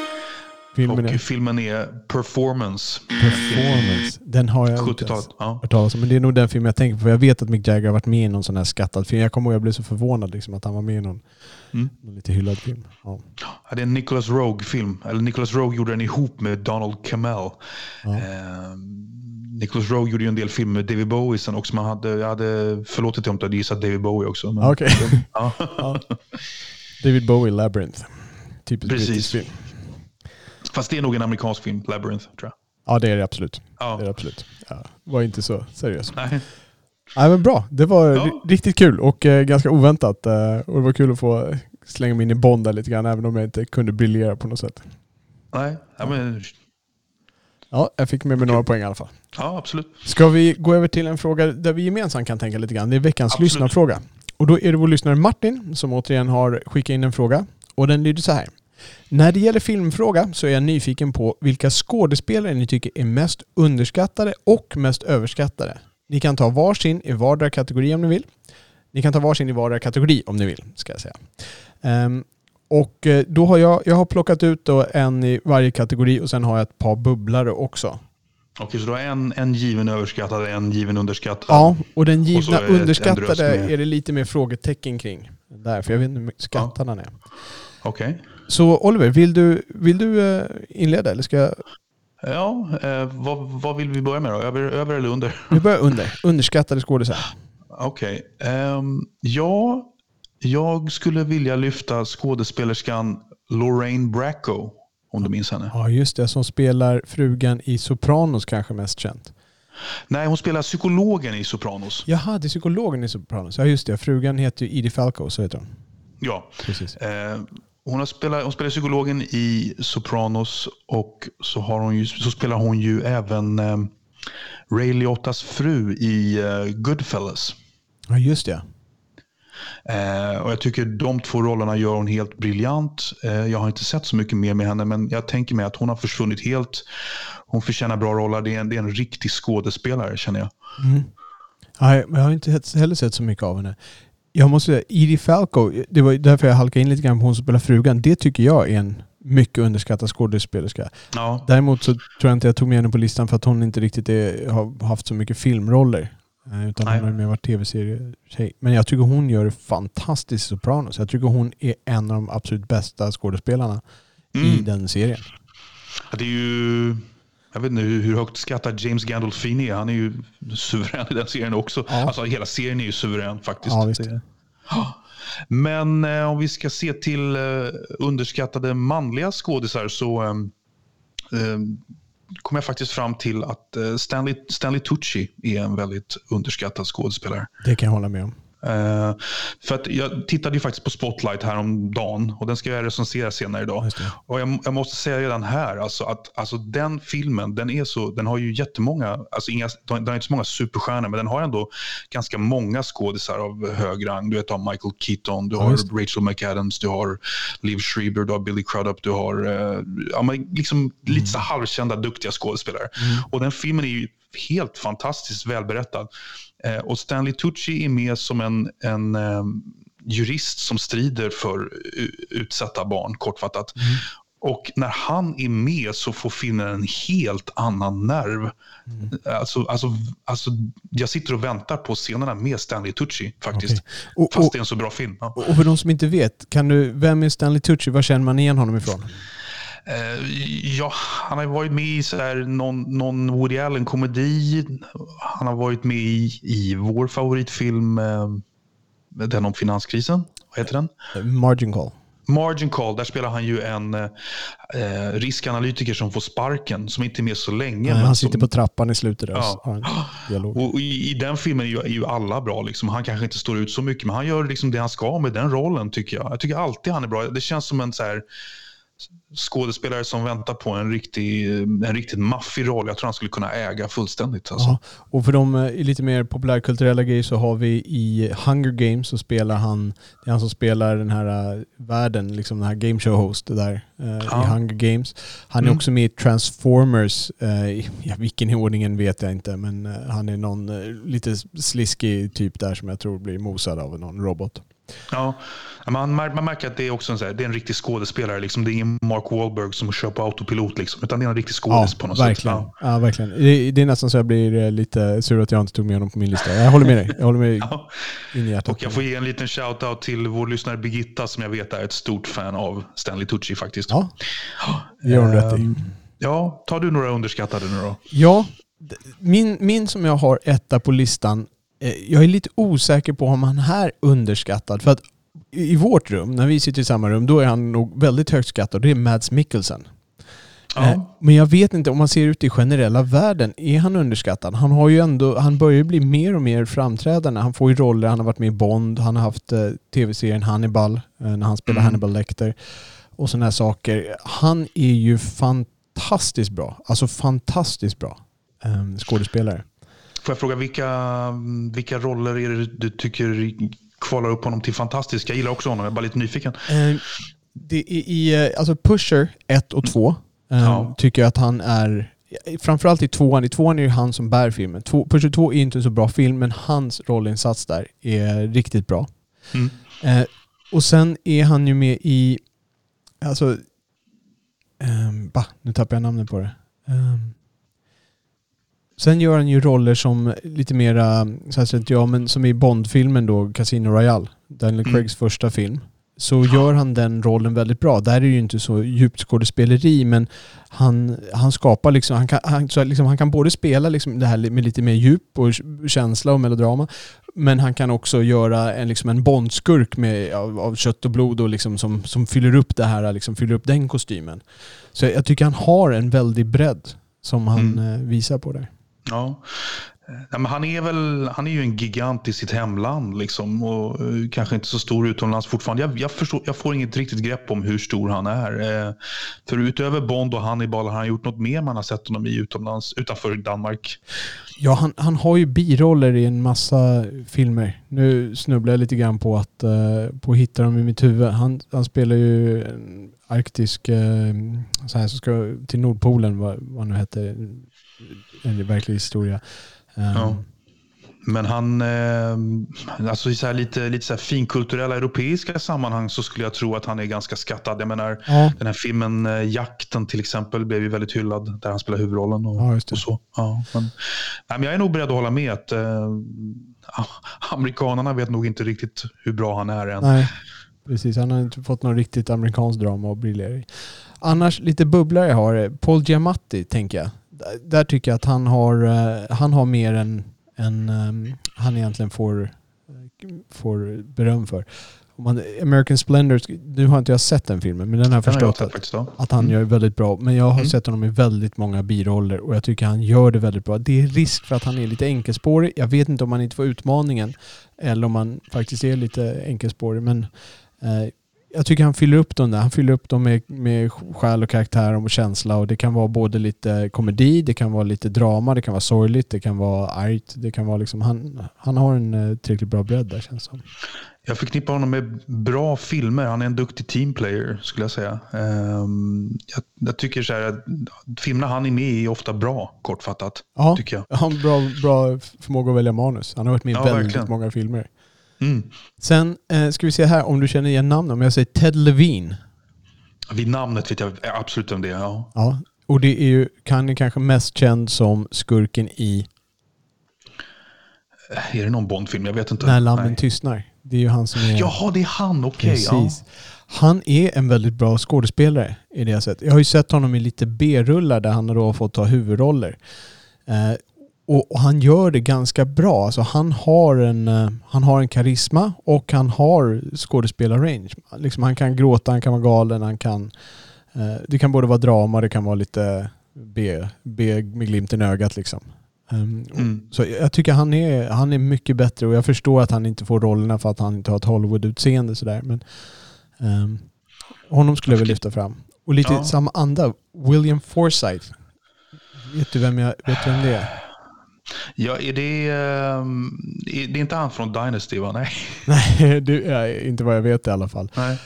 Filmen och är filmen är Performance. Performance. Den har jag inte ens 70-talet. Ja. hört talas om. Men det är nog den film jag tänker på. Jag vet att Mick Jagger har varit med i någon sån här skattad film. Jag kommer ihåg jag blev så förvånad liksom, att han var med i någon, Mm. någon lite hyllad film. Ja. Ja, det är en Nicholas Rogue-film. Eller Nicholas Rogue gjorde den ihop med Donald Camel. Ja. Eh, Nicholas Rogue gjorde ju en del filmer med David Bowie sen också. Man hade, jag hade förlåtit om du hade gissat David Bowie också. Men, Okej. ja. David Bowie, Labyrinth. Typiskt Precis. brittisk film. Fast det är nog en amerikansk film, Labyrinth, tror jag. Ja, det är det absolut. Det är Ja. det absolut. Ja, var inte så seriös. Nej. Nej, men bra. Det var Ja. ri- riktigt kul och eh, ganska oväntat. Eh, och det var kul att få slänga mig in i Bond där lite grann, även om jag inte kunde briljera på något sätt. Nej. Ja, men, Ja, jag fick med mig några poäng i alla fall. ja, absolut. Ska vi gå över till en fråga där vi gemensamt kan tänka lite grann? Det är veckans Absolut. lyssnarfråga. Och då är det vår lyssnare Martin som återigen har skickat in en fråga. Och den lyder så här. När det gäller filmfråga så är jag nyfiken på vilka skådespelare ni tycker är mest underskattade och mest överskattade. Ni kan ta varsin i vardera kategori om ni vill. Ni kan ta varsin i vardera kategori om ni vill, ska jag säga. Ehm, Och eh, då har jag, jag har plockat ut en i varje kategori och sen har jag ett par bubblare också. Okej, så du har en, en given överskattad en given underskattad? Ja, och den Och givna en underskattade är det lite mer frågetecken kring. Där, för jag vet inte hur mycket skattad han är. Okej. Så Oliver, vill du, vill du eh, inleda eller ska jag... Ja, eh, vad, vad vill vi börja med då? Över, över eller under? Vi börjar under. Underskattade skådisar. Okej. ehm, ja, jag skulle vilja lyfta skådespelerskan Lorraine Bracco, om du minns henne. Ja, just det. Som spelar frugan i Sopranos kanske mest känt. Nej, hon spelar psykologen i Sopranos. Jaha, det är psykologen i Sopranos. Ja, just det. Frugan heter ju Edie Falco, så heter hon. Ja. Precis. Eh, hon, har spelat, hon spelar psykologen i Sopranos och så, har hon ju, så spelar hon ju även eh, Ray Liottas fru i eh, Goodfellas. Ja, just det. Eh, och jag tycker de två rollerna gör hon helt briljant. Eh, jag har inte sett så mycket mer med henne, men jag tänker mig att hon har försvunnit helt. Hon förtjänar bra roller. Det är en, det är en riktig skådespelare, känner jag. Mm. Ja, jag har inte heller sett så mycket av henne. Jag måste säga, Edie Falco, det var därför jag halkade in lite grann på hon som spelar frugan. Det tycker jag är en mycket underskattad skådespelerska. Ja, Däremot så tror jag inte jag tog med henne på listan för att hon inte riktigt är, har haft så mycket filmroller. Eh, Utan Nej. hon har mer varit tv-serietjej. Men jag tycker hon gör det fantastiskt i Sopranos. Jag tycker hon är en av de absolut bästa skådespelarna i mm. den serien. det är ju... Jag vet inte hur hur högt skattad James Gandolfini är. Han är ju suverän i den serien också. Ja. Alltså hela serien är ju suverän faktiskt. Ja, visst. Men eh, om vi ska se till eh, underskattade manliga skådisar så eh, eh, kom jag faktiskt fram till att eh, Stanley, Stanley Tucci är en väldigt underskattad skådespelare. Det kan jag hålla med om. Eh, för att jag tittade ju faktiskt på Spotlight här om dagen och den ska jag recensera senare idag. Och jag, jag måste säga redan här alltså att alltså den filmen, den, är så, den har ju jättemånga, alltså inga, den har inte så många superstjärnor, men den har ändå ganska många skådisar av hög rang. Du vet, har Michael Keaton, du Ja, har. Rachel McAdams, du har Liv Schreiber, du har Billy Crudup, du har eh, ja, men liksom lite så halvkända, duktiga skådespelare. Och den filmen är ju helt fantastiskt välberättad. Eh, och Stanley Tucci är med som en, en eh, jurist som strider för utsatta barn, kortfattat. Och när han är med så får filmen en helt annan nerv. Alltså, alltså, alltså, jag sitter och väntar på scenerna med Stanley Tucci faktiskt. Okej. Och, Fast och, det är en så bra film. Ja. och för de som inte vet, kan du, vem är Stanley Tucci? Var känner man igen honom ifrån? Eh, ja, han har varit med i så här, någon, någon Woody Allen-komedi. Han har varit med i, i vår favoritfilm, eh, den om finanskrisen. Vad heter den? Margin Call. Margin Call, där spelar han ju en eh, eh, riskanalytiker som får sparken, som inte är med så länge. Nej, han som, sitter på trappan i slutet där Ja. och i, I den filmen är ju, är ju alla bra. Liksom. Han kanske inte står ut så mycket, men han gör liksom det han ska med den rollen tycker jag. Jag tycker alltid han är bra. Det känns som en så här skådespelare som väntar på en, riktig, en riktigt maffig roll. Jag tror han skulle kunna äga fullständigt. Alltså. Ja, och för de eh, lite mer populärkulturella grejer så har vi i Hunger Games så spelar han, det är han som spelar den här uh, världen, liksom den här game show host där eh, Ja. i Hunger Games. Han är Mm. också med i Transformers, eh, ja, vilken i ordningen vet jag inte, men eh, han är någon eh, lite sliskig typ där som jag tror blir mosad av någon robot. Ja, man, man märker att det är också en, så här, det är en riktig skådespelare. Liksom. Det är ingen Mark Wahlberg som kör på autopilot, liksom, utan det är en riktig skådis på något verkligen. sätt. Ja. verkligen. Det, det är nästan så jag blir eh, lite sur att jag inte tog med honom på min lista. Jag håller med dig. Jag håller med Ja. in i hjärtat. Och jag får ge en liten shout-out till vår lyssnare Birgitta som jag vet är ett stort fan av Stanley Tucci faktiskt. Ja, det gör hon rätt i. Ehm, Ja, tar du några underskattade nu då? Ja, min, min som jag har etta på listan, jag är lite osäker på om han är underskattad. För att i vårt rum, när vi sitter i samma rum, då är han nog väldigt högt skattad. Det är Mads Mikkelsen. Eh, Ja. Men jag vet inte, om man ser ut i generella världen, är han underskattad? Han har ju ändå, han börjar ju bli mer och mer framträdande. Han får ju roller, han har varit med i Bond, han har haft eh, tv-serien Hannibal, eh, när han spelar Mm. Hannibal Lecter. Och sådana här saker. Han är ju fantastiskt bra. Alltså fantastiskt bra eh, skådespelare. Får jag fråga vilka, vilka roller är det du tycker kvalar upp honom till fantastisk? Jag gillar också honom, jag är bara lite nyfiken. Eh, det är i, eh, alltså Pusher 1 och 2 eh, Ja. tycker jag att han är, framförallt i tvåan, i tvåan är det han som bär filmen. Två, Pusher 2 är inte en så bra film, men hans rollinsats där är riktigt bra. Mm. Eh, och sen är han ju med i alltså, um, bah, nu tappar jag namnet på det. Um, sen gör han ju roller som lite mera, så här, ja, men som i Bond-filmen då, Casino Royale, Daniel mm. Craigs första film så gör han den rollen väldigt bra. Där är det ju inte så djupt skådespeleri men han, han skapar liksom, han kan, han, så liksom, han kan både spela liksom det här med lite mer djup och känsla och melodrama men han kan också göra en, liksom en bondskurk med, av, av kött och blod och liksom som, som fyller upp det här, liksom fyller upp den kostymen. Så jag, jag tycker han har en väldig bredd som han mm. Eh, visar på där. Ja, eh, Nej, men han, är väl, han är ju en gigant i sitt hemland liksom, och eh, kanske inte så stor utomlands fortfarande. Jag, jag, förstår, jag får inget riktigt grepp om hur stor han är. Eh, för utöver Bond och Hannibal har han gjort något mer man har sett honom i utomlands, utanför Danmark. Ja, han, han har ju biroller i en massa filmer. Nu snubblar jag lite grann på att, eh, på att hitta dem i mitt huvud. Han, han spelar ju en arktisk, eh, så här, så ska till Nordpolen, vad, vad nu heter, en verklig historia. Ja. Ehm. Men han, eh, alltså i så lite, lite så finkulturella europeiska sammanhang så skulle jag tro att han är ganska skattad. Jag menar, ja. den här filmen eh, Jakten till exempel blev ju väldigt hyllad, där han spelar huvudrollen och, ja, och så. Ja, men, nej, men jag är nog beredd att hålla med att eh, amerikanerna vet nog inte riktigt hur bra han är än. Nej, precis. Han har inte fått något riktigt amerikanskt drama att briljera i. Annars lite bubblare jag har, Paul Giamatti tänker jag där tycker jag att han har, eh, han har mer än, än um, han egentligen får, får beröm för. Man, American Splendor, nu har inte jag sett den filmen, men den har jag förstått att, att han mm. gör väldigt bra. Men jag har mm. sett honom i väldigt många biroller och jag tycker han gör det väldigt bra. Det är risk för att han är lite enkelspårig. Jag vet inte om han inte får utmaningen eller om han faktiskt är lite enkelspårig. Men eh, jag tycker han fyller upp dem där. Han fyller upp dem med, med själ och karaktär och känsla och det kan vara både lite komedi, det kan vara lite drama, det kan vara sorgligt, det kan vara argt. Det kan vara liksom, han, han har en uh, tillräckligt bra bredd där känns som. Jag förknippar honom med bra filmer. Han är en duktig teamplayer skulle jag säga. Um, jag, jag, tycker så här att filmerna han är med i är ofta bra, kortfattat. Ja, tycker jag. han har bra, bra förmåga att välja manus. Han har varit med i ja, väldigt verkligen. många filmer. Mm. Sen eh, ska vi se här om du känner igen namnet. Om jag säger Ted Levine. Vid namnet vet jag absolut om det ja. ja. Och det är ju, kan är kanske mest känd som skurken i... Är det någon Bondfilm? Jag vet inte. När lammen tystnar. Det är ju han som är... Jaha, det är han. Okej. Okay, ja. Han är en väldigt bra skådespelare i det sättet. Jag har ju sett honom i lite B-rullar där han då har fått ta huvudroller. Eh, och, och, han gör det ganska bra. Alltså han, har en, uh, han har en karisma och han har skådespelarrange. Liksom han kan gråta, han kan vara galen, han kan... Uh, det kan både vara drama, det kan vara lite B, B med glimten i ögat liksom. Um, mm. Så jag tycker han är, han är mycket bättre och jag förstår att han inte får rollerna för att han inte har ett Hollywood-utseende sådär. Men um, honom skulle jag vilja lyfta fram. Och lite ja. samma anda, William Forsythe. Vet du vem, jag, vet vem det är? Ja, är det, um, är det inte han från Dynasty va? Nej, Nej är inte vad jag vet i alla fall. Nej.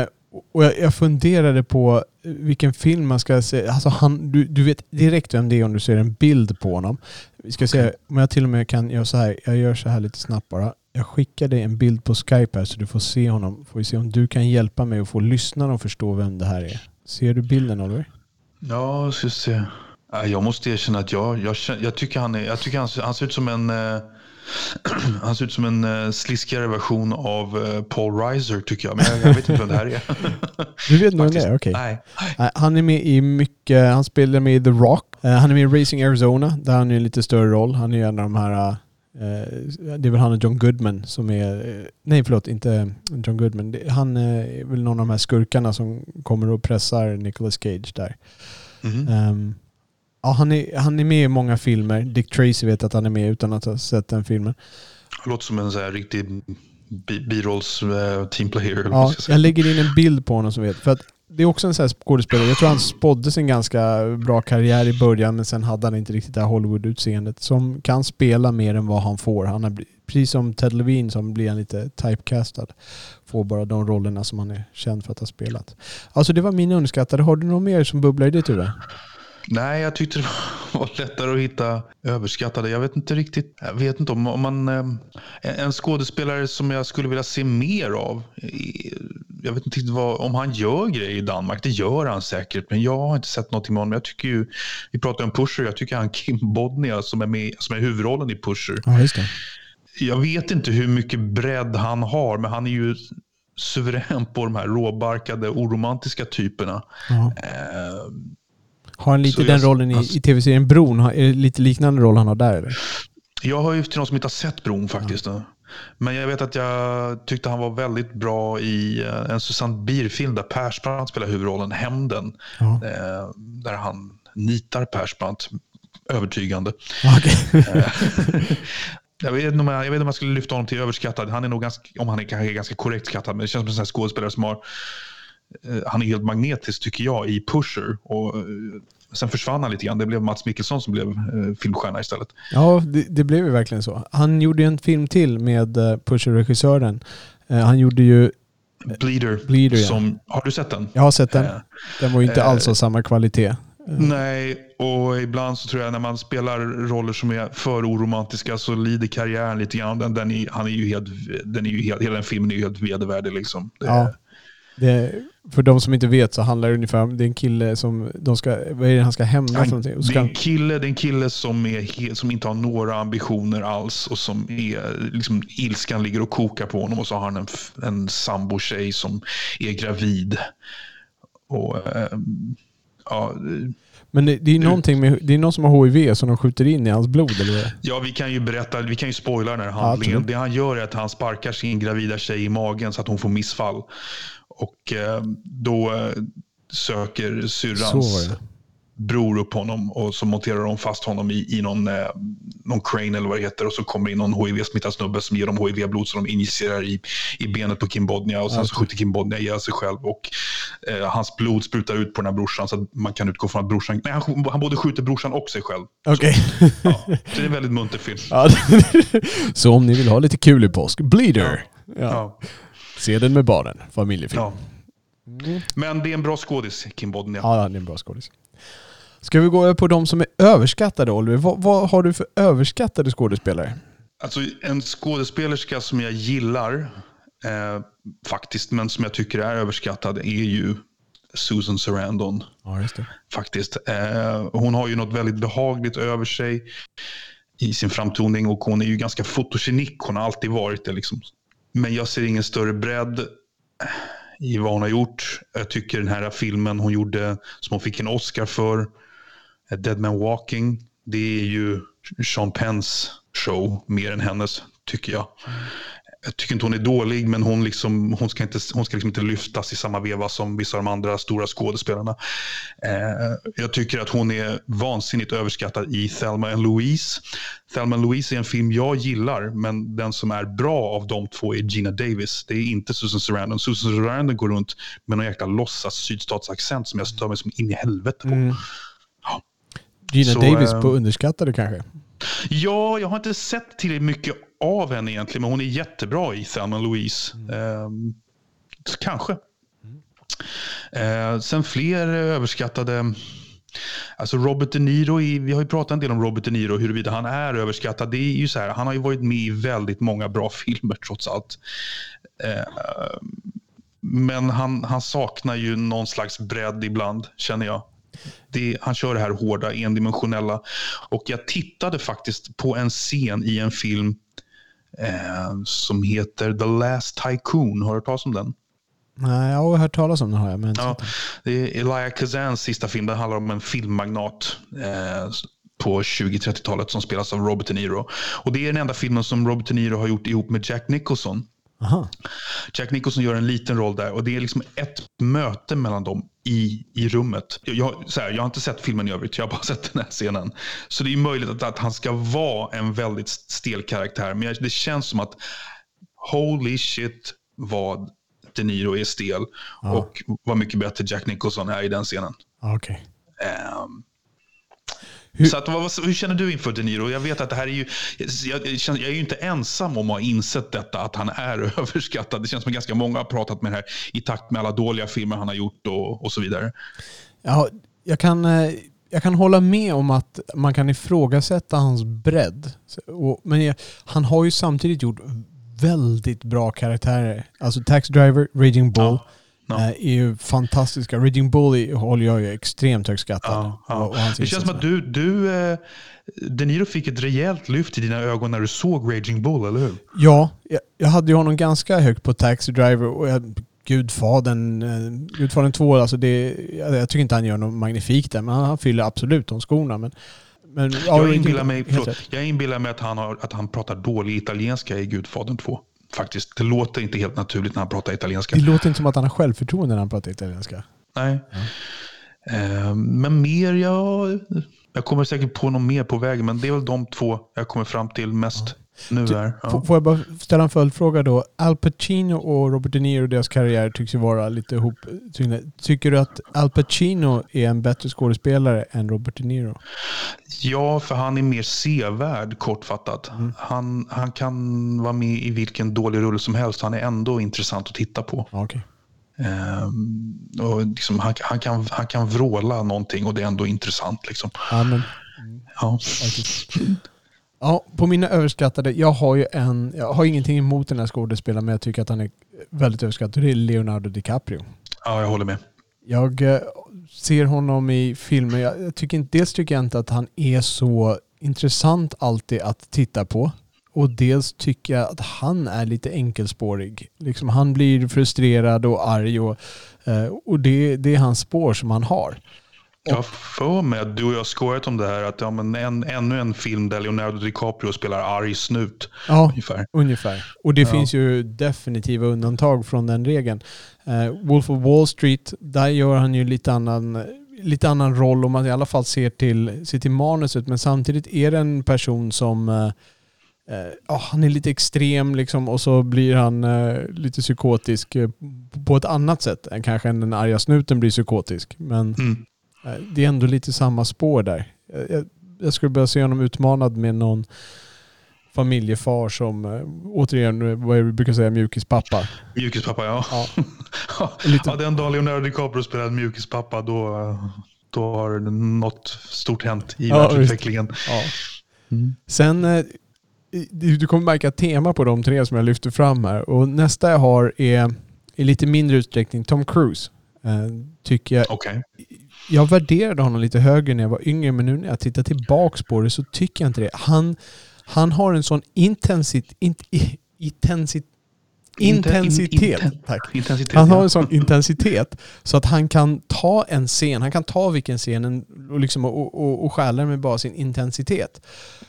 Uh, och jag, jag funderade på vilken film man ska se. Alltså han, du, du vet direkt vem det är om du ser en bild på honom. Vi ska okay. se om jag till och med kan göra så här. Jag gör så här lite snabbt bara. Jag skickar dig en bild på Skype här så du får se honom. Får vi se om du kan hjälpa mig att få lyssnarna att förstå vem det här är. Ser du bilden Oliver? Ja, jag ska se. Jag måste erkänna att jag, jag, jag tycker, han, är, jag tycker han, han ser ut som en eh, han ser ut som en uh, sliskigare version av uh, Paul Reiser tycker jag. Men jag, jag vet inte vem det här är. du vet inte vem det är? Okej. Okay. Nej. Han är med i mycket, han spelar med i The Rock. Han är med i Racing Arizona där han är en lite större roll. Han är en av de här, det är väl han och John Goodman som är, nej förlåt, inte John Goodman. Han är väl någon av de här skurkarna som kommer och pressar Nicolas Cage där. Mm -hmm. um, Ja, han är, han är med i många filmer. Dick Tracy vet att han är med utan att ha sett den filmen. Han låter som en så här riktig birolls uh, teamplayer. Ja, jag lägger in en bild på honom som vet. För att det är också en sån här skådespelare. Jag tror han spådde sin ganska bra karriär i början men sen hade han inte riktigt det här Hollywood-utseendet. Som kan spela mer än vad han får. Han är, precis som Ted Levine som blir han lite typecastad. Får bara de rollerna som han är känd för att ha spelat. Alltså det var min underskattade. Har du något mer som bubblar i ditt huvud? Nej, jag tyckte det var lättare att hitta överskattade. Jag vet inte riktigt. Jag vet inte om, om man... Eh, en skådespelare som jag skulle vilja se mer av. jag vet inte vad, om han gör grejer i Danmark. Det gör han säkert, men jag har inte sett någonting med honom. Jag tycker ju, vi pratar om Pusher, jag tycker han Kim Bodnia som är, med, som är huvudrollen i Pusher. Ja, just det. Jag vet inte hur mycket bredd han har, men han är ju suverän på de här råbarkade, oromantiska typerna. Ja. Eh, Har han lite Så den jag- rollen i, alltså- i tv-serien Bron? Är det lite liknande roll han har där eller? Jag har ju till någon som inte har sett Bron faktiskt. då. Men jag vet att jag tyckte han var väldigt bra i eh, en Susanne Bier-film där Persbrandt spelar huvudrollen, Hämnden. Ja. Eh, där han nitar Persbrandt övertygande. Ja, okej. Jag vet, inte om jag, jag vet inte om jag skulle lyfta honom till överskattad. Han är nog ganska, om han är kanske ganska korrekt skattad, men det känns som en sån här skådespelare som har... Eh, han är helt magnetisk tycker jag i Pusher. Och, eh, sen försvann han lite grann. Det blev Mats Mikkelsen som blev eh, filmstjärna istället. Ja, det, det blev ju verkligen så. Han gjorde ju en film till med Pusher-regissören. Han gjorde ju... Bleeder. Bleeder, ja. som, Har du sett den? Jag har sett den. Den var ju inte alls av samma kvalitet. Nej, och ibland så tror jag när man spelar roller som är för oromantiska så lider karriären lite grann. Den, den är, han är ju helt, den är ju helt, hela den filmen är ju helt vedervärdig. Liksom. Ja. Det, för de som inte vet så handlar det ungefär om... Det är en kille som... De ska, vad är det han ska hämnas Han, någonting? Och det, ska, är en kille, det är en kille som, är som inte har några ambitioner alls och som är, liksom, ilskan ligger och kokar på honom och så har han en, en sambo-tjej som är gravid. Och, eh, ja, men det, det är någonting med... Det är någon som har HIV som de skjuter in i hans blod eller? Ja, vi kan ju berätta, vi kan ju spoila den här handlingen. det han gör är att han sparkar sin gravida tjej i magen så att hon får missfall. Och eh, då eh, söker syrrans bror upp honom och så monterar de fast honom i, i någon, eh, någon crane eller vad det heter och så kommer in någon HIV-smittad snubbe som ger dem HIV-blod som de injicerar i, i benet på Kim Bodnia och sen så skjuter Kim Bodnia ihjäl sig själv och eh, hans blod sprutar ut på den här brorsan så att man kan utgå från att brorsan, nej han, han både skjuter brorsan och sig själv. Okej. Ja, så det är en väldigt munter film. Ja, så om ni vill ha lite kul i påsk, Bleeder. Ja. Ja. Se den med barnen. Familjefilm. Ja. Men det är en bra skådis, Kim Bodnia. Ja, det är en bra skådis. Ska vi gå över på de som är överskattade, Oliver? Vad, vad har du för överskattade skådespelare? Alltså en skådespelerska som jag gillar eh, faktiskt, men som jag tycker är överskattad är ju Susan Sarandon. Ja, just det. Faktiskt. Eh, hon har ju något väldigt behagligt över sig i sin framtoning och hon är ju ganska fotogenik. Hon har alltid varit det. Liksom. Men jag ser ingen större bredd i vad hon har gjort. Jag tycker den här filmen hon gjorde, som hon fick en Oscar för, Dead Man Walking, det är ju Sean Penns show mer än hennes, tycker jag. Jag tycker inte hon är dålig, men hon, liksom, hon ska, inte, hon ska liksom inte lyftas i samma veva som vissa av de andra stora skådespelarna. Eh, jag tycker att hon är vansinnigt överskattad i Thelma and Louise. Thelma Louise är en film jag gillar, men den som är bra av de två är Gina Davis. Det är inte Susan Sarandon. Susan Sarandon går runt med någon jäkla låtsas sydstatsaccent som jag stör mig som in i helvete på. Mm. Ja. Gina Så, Davis eh, på underskattade kanske? Ja, jag har inte sett tillräckligt mycket av henne egentligen, men hon är jättebra i Thelma Louise. Ehm, kanske. Eh, sen fler överskattade... Alltså Robert De Niro, i, vi har ju pratat en del om Robert De Niro, huruvida han är överskattad. Det är ju så här, han har ju varit med i väldigt många bra filmer trots allt. Eh, men han, han saknar ju någon slags bredd ibland, känner jag. Det, han kör det här hårda, endimensionella. Och jag tittade faktiskt på en scen i en film eh, som heter The Last Tycoon. Har du hört talas om den? Nej, jag har hört talas om den har jag, men Ja, det är Elia Kazans sista film. Den handlar om en filmmagnat eh, på 20-30-talet som spelas av Robert De Niro. Och det är den enda filmen som Robert De Niro har gjort ihop med Jack Nicholson. Aha. Jack Nicholson gör en liten roll där och det är liksom ett möte mellan dem i, i rummet. Jag, så här, jag har inte sett filmen i övrigt, jag har bara sett den här scenen. Så det är möjligt att, att han ska vara en väldigt stel karaktär, men det känns som att holy shit vad De Niro är stel Ja. och vad mycket bättre Jack Nicholson är i den scenen. Ja, Okej. Hur- Så att, vad, hur känner du inför De Niro? Jag vet att det här är ju... Jag, jag, är ju inte ensam om att ha insett detta, att han är överskattad. Det känns som att ganska många har pratat med det här i takt med alla dåliga filmer han har gjort och, och så vidare. Ja, jag, kan, eh, jag kan hålla med om att man kan ifrågasätta hans bredd. Men jag, han har ju samtidigt gjort väldigt bra karaktärer. Alltså Tax Driver, Raging Bull Ja, ja. eh, är ju fantastiska. Raging Bull är, håller jag ju extremt högt skattad. Ja, ja. Och- och hans Det känns som att du, du eh, De Niro fick ett rejält lyft i dina ögon när du såg Raging Bull, eller hur? Ja, jag, jag hade ju honom ganska högt på Taxi Driver och jag, Gudfadern, eh, Gudfadern 2, alltså det, jag, jag tycker inte han gör något magnifikt där, men han, han fyller absolut de skorna. Men, men, ja, Jag inbillar, mig, förlåt, jag inbillar mig att han, har, att han pratar dålig italienska i Gudfadern 2. Faktiskt. Det låter inte helt naturligt när han pratar italienska. Det låter inte som att han har självförtroende när han pratar italienska. Nej. Eh, men mer, ja, jag kommer säkert på något mer på vägen, men det är väl de två jag kommer fram till mest nu. F- Ja. Får jag bara ställa en följdfråga då? Al Pacino och Robert De Niro, deras karriär tycks ju vara lite ihop. Tycker du att Al Pacino är en bättre skådespelare än Robert De Niro? ja, för han är mer sevärd, kortfattat. Mm. Han, han kan vara med i vilken dålig rulle som helst. Han är ändå intressant att titta på. Ja, okej. Ehm, och liksom, han, han, kan, han kan vråla någonting och det är ändå intressant. Liksom. Ja, men Ja. faktiskt. Ja, på mina överskattade, jag har ju en, jag har ingenting emot den här skådespelaren men jag tycker att han är väldigt överskattad. Det är Leonardo DiCaprio. ja, jag håller med. Jag eh, ser honom i filmer, jag, tycker inte, dels tycker jag inte att han är så intressant alltid att titta på. Och dels tycker jag att han är lite enkelspårig. Liksom han blir frustrerad och arg och, eh, och det, det är hans spår som han har. Jag har för mig att du och jag skojat om det här. Att ja, men en, ännu en film där Leonardo DiCaprio spelar arg snut. Ja, Ungefär. Ungefär. Och det Ja. finns ju definitiva undantag från den regeln. Eh, Wolf of Wall Street, där gör han ju lite annan, lite annan roll om man i alla fall ser till, ser till manuset. Men samtidigt är det en person som eh, ja, han är lite extrem liksom och så blir han eh, lite psykotisk eh, på ett annat sätt än kanske än den arga snuten blir psykotisk. Men Mm. Eh, Det är ändå lite samma spår där. Eh, Jag, jag skulle börja se honom utmanad med någon familjefar som, eh, återigen, vad är det vi brukar säga, mjukispappa. Mjukispappa, ja. Ja. Ja. Lite- den dagen Leonardo DiCaprio spelar mjukispappa, då, då har något stort hänt i Ja, världsutvecklingen. Ja. Mm. Sen, du kommer märka tema på de tre som jag lyfter fram här. Och nästa jag har är i lite mindre utsträckning Tom Cruise. Tycker jag Okej. Jag värderade honom lite högre när jag var yngre, men nu när jag tittar tillbaks på det så tycker jag inte det. Han, han har en sån intensit, int, intensit, intensitet. Intensitet, Han har en sån intensitet så att han kan ta en scen, han kan ta vilken scen en- och, liksom, och, och, och stjäla den med bara sin intensitet.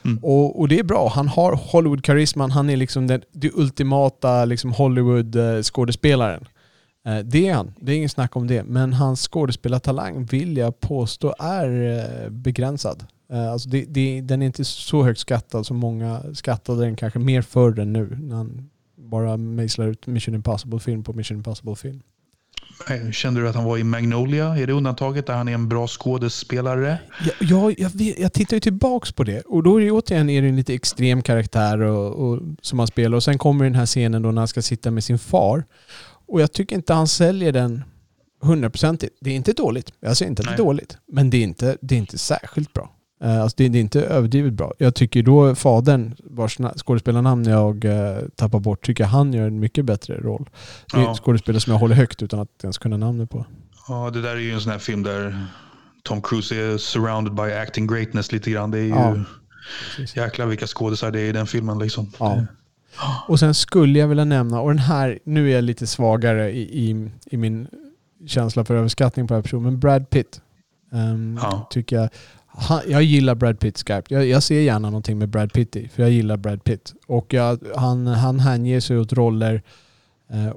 Mm. Och, och det är bra. Han har Hollywood-karisman, han är liksom den, det ultimata liksom Hollywood-skådespelaren. Eh, Det är han, det är ingen snack om det. Men hans skådespelartalang vill jag påstå är eh, begränsad. Eh, Alltså det, det, den är inte så högt skattad som många skattade den kanske mer förr än nu. När han bara mejslar ut Mission Impossible-film på Mission Impossible-film. Kände du att han var i Magnolia? Är det undantaget där han är en bra skådespelare? Jag, jag, jag, vet- jag tittar ju tillbaks på det och då är det återigen är det en lite extrem karaktär och, och, som han spelar. Och sen kommer den här scenen då när han ska sitta med sin far. Och jag tycker inte han säljer den hundraprocentigt. Det är inte dåligt. Jag säger inte att det är dåligt. Men det är inte, det är inte särskilt bra. Eh, Alltså det, är inte överdrivet bra. Jag tycker då fadern, vars na- skådespelarnamn jag eh, tappar bort, tycker han gör en mycket bättre roll. Det är Ja. en skådespelare som jag håller högt utan att ens kunna namnet på. Ja, det där är ju en sån här film där Tom Cruise är surrounded by acting greatness lite grann. Det är ju Ja, precis. jäklar vilka skådisar det är i den filmen liksom. Ja. Och sen skulle jag vilja nämna, och den här, nu är jag lite svagare i, i, i min känsla för överskattning på den här personen, men Brad Pitt. ehm, Ja. Tycker jag, han, jag gillar Brad Pitt skarpt. Jag, jag ser gärna någonting med Brad Pitt i, för jag gillar Brad Pitt. Och jag, han, han hänger sig åt roller. eh,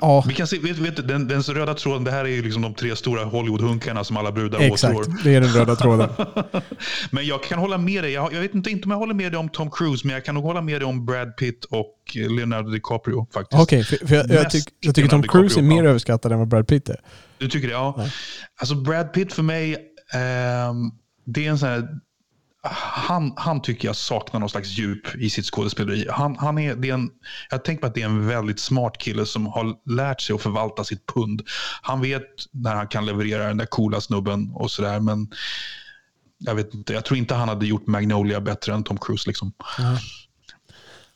ja, Vi kan se, vet, vet, den, den röda tråden, det här är ju liksom de tre stora Hollywood-hunkarna som alla brudar exakt. åtrår. Det är den röda tråden. Men jag kan hålla med dig. Jag, jag vet inte, inte om jag håller med dig om Tom Cruise, men jag kan nog hålla med dig om Brad Pitt och Leonardo DiCaprio faktiskt. Okej, för, för jag, jag, tyck, jag tycker Tom Cruise är mer överskattad än vad Brad Pitt är. Du tycker det? Ja. Ja. Alltså Brad Pitt för mig, ehm, det är en sån här... Han, han tycker jag saknar någon slags djup i sitt skådespeleri. Han, han är, det är en, jag tänker på att det är en väldigt smart kille som har lärt sig att förvalta sitt pund. Han vet när han kan leverera den där coola snubben och sådär. Men jag vet inte, jag tror inte han hade gjort Magnolia bättre än Tom Cruise. Liksom.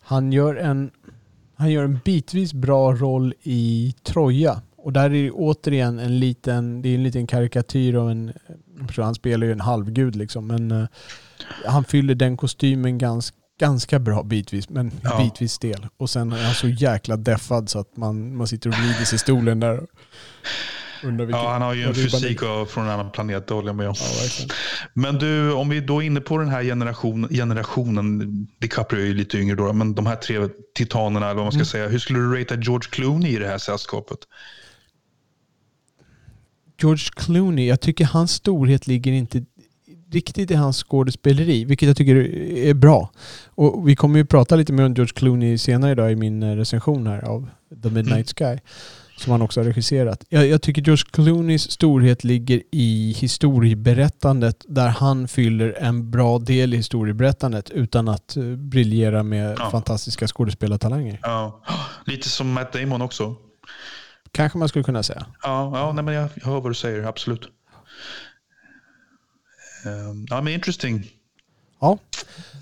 Han gör en, han gör en bitvis bra roll i Troja. Och där är det återigen en liten, det är en liten karikatyr av en, han spelar ju en halvgud liksom, men uh, han fyller den kostymen ganska, ganska bra bitvis, men Ja. bitvis stel. Och sen är han så jäkla deffad så att man, man sitter och vrider sig i stolen där. och vilken, Ja, han har ju en fysik av- från en annan planet, det håller jag med om. Ja. Men du, om vi då är inne på den här generation, generationen, DiCaprio är ju lite yngre då, men de här tre titanerna, eller vad man ska Mm. säga. Hur skulle du ratea George Clooney i det här sällskapet? George Clooney, jag tycker hans storhet ligger inte riktigt i hans skådespeleri, vilket jag tycker är bra. Och vi kommer ju prata lite mer om George Clooney senare idag i min eh, recension här av The Midnight Sky, som han också har regisserat. Jag, jag tycker George Clooneys storhet ligger i historieberättandet, där han fyller en bra del i historieberättandet utan att uh, briljera med Ja. fantastiska skådespelartalanger. Ja, lite som Matt Damon också. Kanske man skulle kunna säga. Ja, ja nej, men jag, jag hör vad du säger, absolut. Ehm, ja, men interesting. Ja.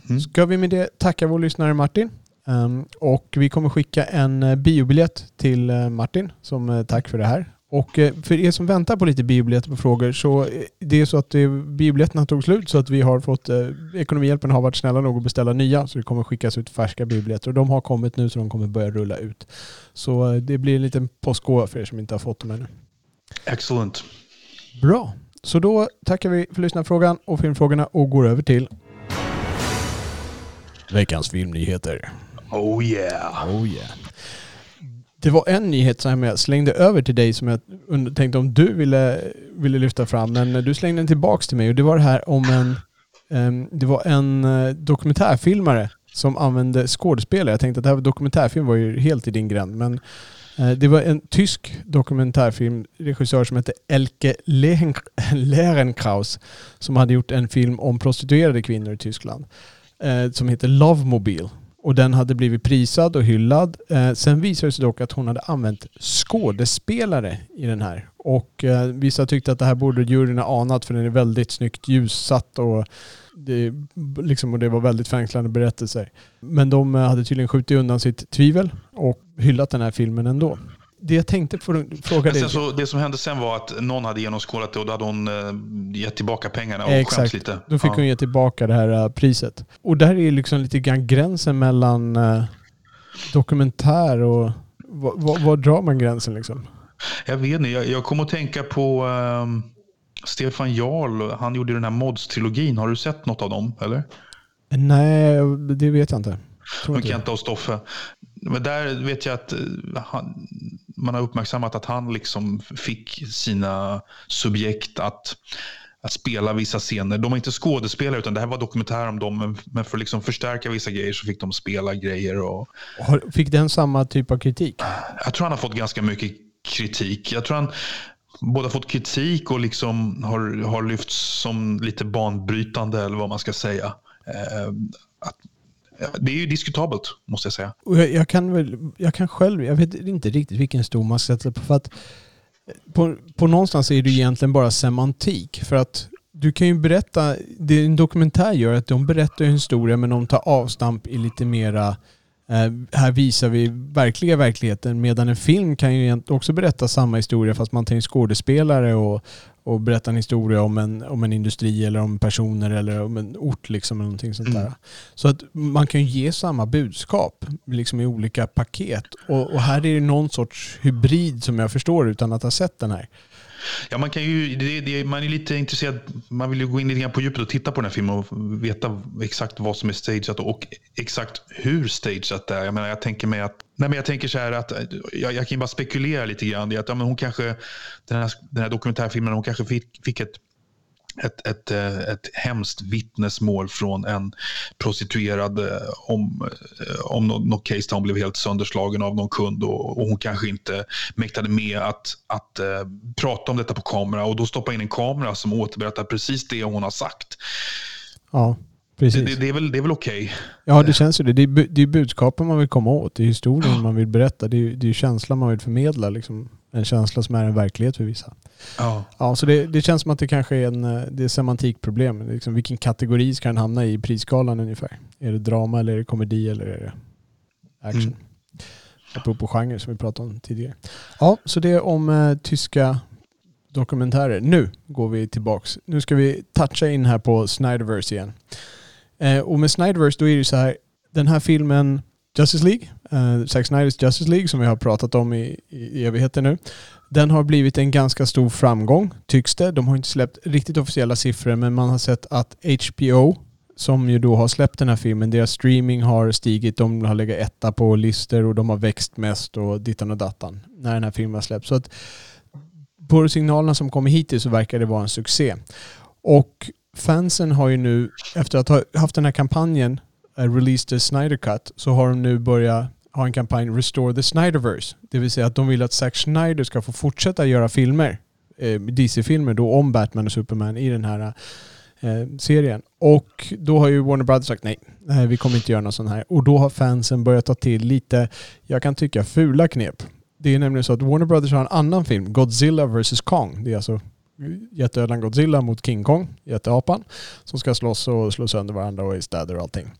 Mm. Ska vi med det tacka vår lyssnare Martin. Ehm, och vi kommer skicka en eh, biobiljett till eh, Martin som eh, tack för det här. Och för er som väntar på lite biobiljetter på frågor så det är så att biobiljetterna tog slut så att vi har fått eh, Ekonomihjälpen har varit snälla nog att beställa nya så det kommer skickas ut färska biobiljetter och de har kommit nu så de kommer börja rulla ut. Så det blir en liten påskgåva för er som inte har fått dem ännu. Excellent. Bra. Så då tackar vi för lyssnarfrågan och filmfrågorna och går över till veckans filmnyheter. Oh yeah. Oh yeah. Det var en nyhet som jag slängde över till dig som jag tänkte om du ville, ville lyfta fram. Men du slängde den tillbaks till mig och det var det här om en, em, det var en eh, dokumentärfilmare som använde skådespelare. Jag tänkte att det här var dokumentärfilm var ju helt i din gränd. Men Eh, det var en tysk dokumentärfilmregissör som hette Elke Lehrenkraus som hade gjort en film om prostituerade kvinnor i Tyskland eh, som heter Lovemobile. Och den hade blivit prisad och hyllad. Eh, sen visade det sig dock att hon hade använt skådespelare i den här. Och eh, vissa tyckte att det här borde juryn ha anat för den är väldigt snyggt ljussatt och det, liksom, och det var väldigt fängslande berättelser. Men de eh, hade tydligen skjutit undan sitt tvivel och hyllat den här filmen ändå. Det jag tänkte fråga dig... så, det som hände sen var att någon hade genomskådat det och då hade hon eh, gett tillbaka pengarna och Exakt. skämts lite. Då fick ja. hon ge tillbaka det här eh, priset. Och där är liksom lite grann gränsen mellan eh, dokumentär och... Var, var, var drar man gränsen liksom? Jag vet inte, jag, jag kommer att tänka på ehm, Stefan Jarl. Han gjorde den här Mods-trilogin. Har du sett något av dem? Eller? Nej, det vet jag inte. Tror det. Kenta och Stoffe. Men där vet jag att eh, han, man har uppmärksammat att han liksom fick sina subjekt att, att spela vissa scener. De var inte skådespelare utan det här var dokumentär om dem. men- Men för att liksom förstärka vissa grejer så fick de spela grejer. Och, Fick den samma typ av kritik? jag tror han har fått ganska mycket kritik. Jag tror han både har fått kritik och liksom har, har lyfts som lite banbrytande eller vad man ska säga. Eh, att, det är ju diskutabelt måste jag säga. Och jag, jag kan väl, jag kan själv, jag vet inte riktigt vilken stor man ska sätta på för att på, på någonstans är det egentligen bara semantik för att du kan ju berätta, det en dokumentär gör är att de berättar en historia men de tar avstamp i lite mera här visar vi verkliga verkligheten medan en film kan ju också berätta samma historia fast man tar in skådespelare och, och berättar en historia om en, om en industri eller om personer eller om en ort liksom eller någonting sånt Mm. där. Så att man kan ju ge samma budskap liksom i olika paket. Och, och här är det någon sorts hybrid som jag förstår utan att ha sett den här. Ja, man, kan ju, det, det, man är lite intresserad, man vill ju gå in lite grann på djupet och titta på den här filmen och veta exakt vad som är stageat och exakt hur stageat det är. Jag, menar, jag tänker mig att, nej men jag tänker så här att, jag, jag kan ju bara spekulera lite grann att ja, men hon kanske, den här, den här dokumentärfilmen, hon kanske fick, fick ett ett, ett, eh, ett hemskt vittnesmål från en prostituerad eh, om, eh, om något, något case där hon blev helt sönderslagen av någon kund och, och hon kanske inte mäktade med att, att eh, prata om detta på kamera och då stoppa in en kamera som återberättar precis det hon har sagt. Ja, precis. det, det är väl, det är väl okej. Ja, det känns ju det. Det är, bu- det är budskapen man vill komma åt. Det är historien man vill berätta. Det är, det är känslan man vill förmedla. Liksom. En känsla som är en verklighet för vissa. Ja. Ja, så det, det känns som att det kanske är en eh, det är semantikproblem. Liksom, vilken kategori ska den hamna i i prisskalan ungefär? Är det drama eller är det komedi eller är det action. Mm. Apropå genre som vi pratade om tidigare. Ja, så det är om eh, tyska dokumentärer. Nu går vi tillbaks. Nu ska vi toucha in här på Snyderverse igen. Eh, och med Snyderverse då är det så här, den här filmen Justice League, eh, Zack Snyders Justice League som vi har pratat om i, i, i evigheter nu. Den har blivit en ganska stor framgång, tycks det. De har inte släppt riktigt officiella siffror, men man har sett att HBO, som ju då har släppt den här filmen, deras streaming har stigit. De har legat etta på listor och de har växt mest och dittan och dattan när den här filmen har släppts. Så att på signalerna som kommer hittills så verkar det vara en succé. Och fansen har ju nu, efter att ha haft den här kampanjen Eh, released the Snyder Cut, så har de nu börjat ha en kampanj Restore the Snyderverse. Det vill säga att de vill att Zack Snyder ska få fortsätta göra filmer, eh, DC-filmer då om Batman och Superman i den här eh, serien. Och då har ju Warner Brothers sagt nej, nej, vi kommer inte göra något sånt här. Och då har fansen börjat ta till lite, jag kan tycka, fula knep. Det är nämligen så att Warner Brothers har en annan film, Godzilla vs Kong. Det är alltså jätteödlan Godzilla mot King Kong, jätteapan, som ska slåss och slå sönder varandra och är städer och allting.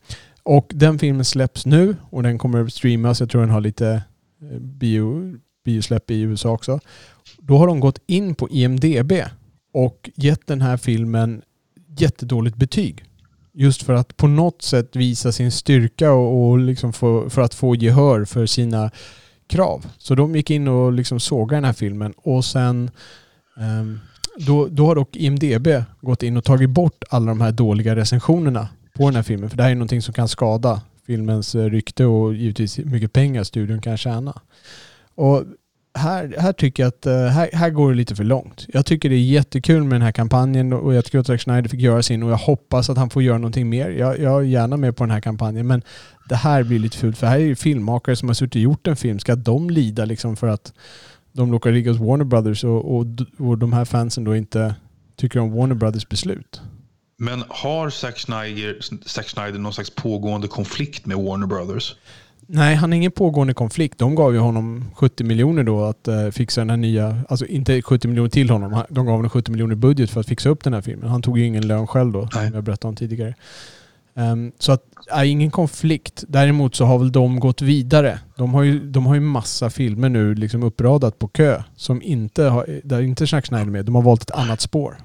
Och den filmen släpps nu och den kommer att streamas. Jag tror den har lite eh, bio, biosläpp i USA också. Då har de gått in på IMDB och gett den här filmen jättedåligt betyg. Just för att på något sätt visa sin styrka och, och liksom få, för att få gehör för sina krav. Så de gick in och liksom sågade den här filmen och sen um, då, då har dock IMDB gått in och tagit bort alla de här dåliga recensionerna på den här filmen. För det här är någonting som kan skada filmens eh, rykte och givetvis hur mycket pengar studion kan tjäna. Och här, här tycker jag att eh, här, här går det lite för långt. Jag tycker det är jättekul med den här kampanjen och jag tycker att Zack Schneider fick göra sin och jag hoppas att han får göra någonting mer. Jag, jag är gärna med på den här kampanjen men det här blir lite fult för här är ju filmmakare som har suttit och gjort en film. Ska de lida liksom för att de råkar ligga hos Warner Brothers och, och, och de här fansen då inte tycker om Warner Brothers beslut? Men har Zack Snyder, Zack Snyder någon slags pågående konflikt med Warner Brothers? Nej, han har ingen pågående konflikt. De gav ju honom 70 miljoner då att uh, fixa den här nya, alltså inte 70 miljoner till honom. De gav honom 70 miljoner budget för att fixa upp den här filmen. Han tog ju ingen lön själv då, Nej. som jag berättade om tidigare. Um, så att, äh, ingen konflikt. Däremot så har väl de gått vidare. De har ju, de har ju massa filmer nu liksom uppradat på kö som inte har, där inte Zack Snyder med. De har valt ett annat spår.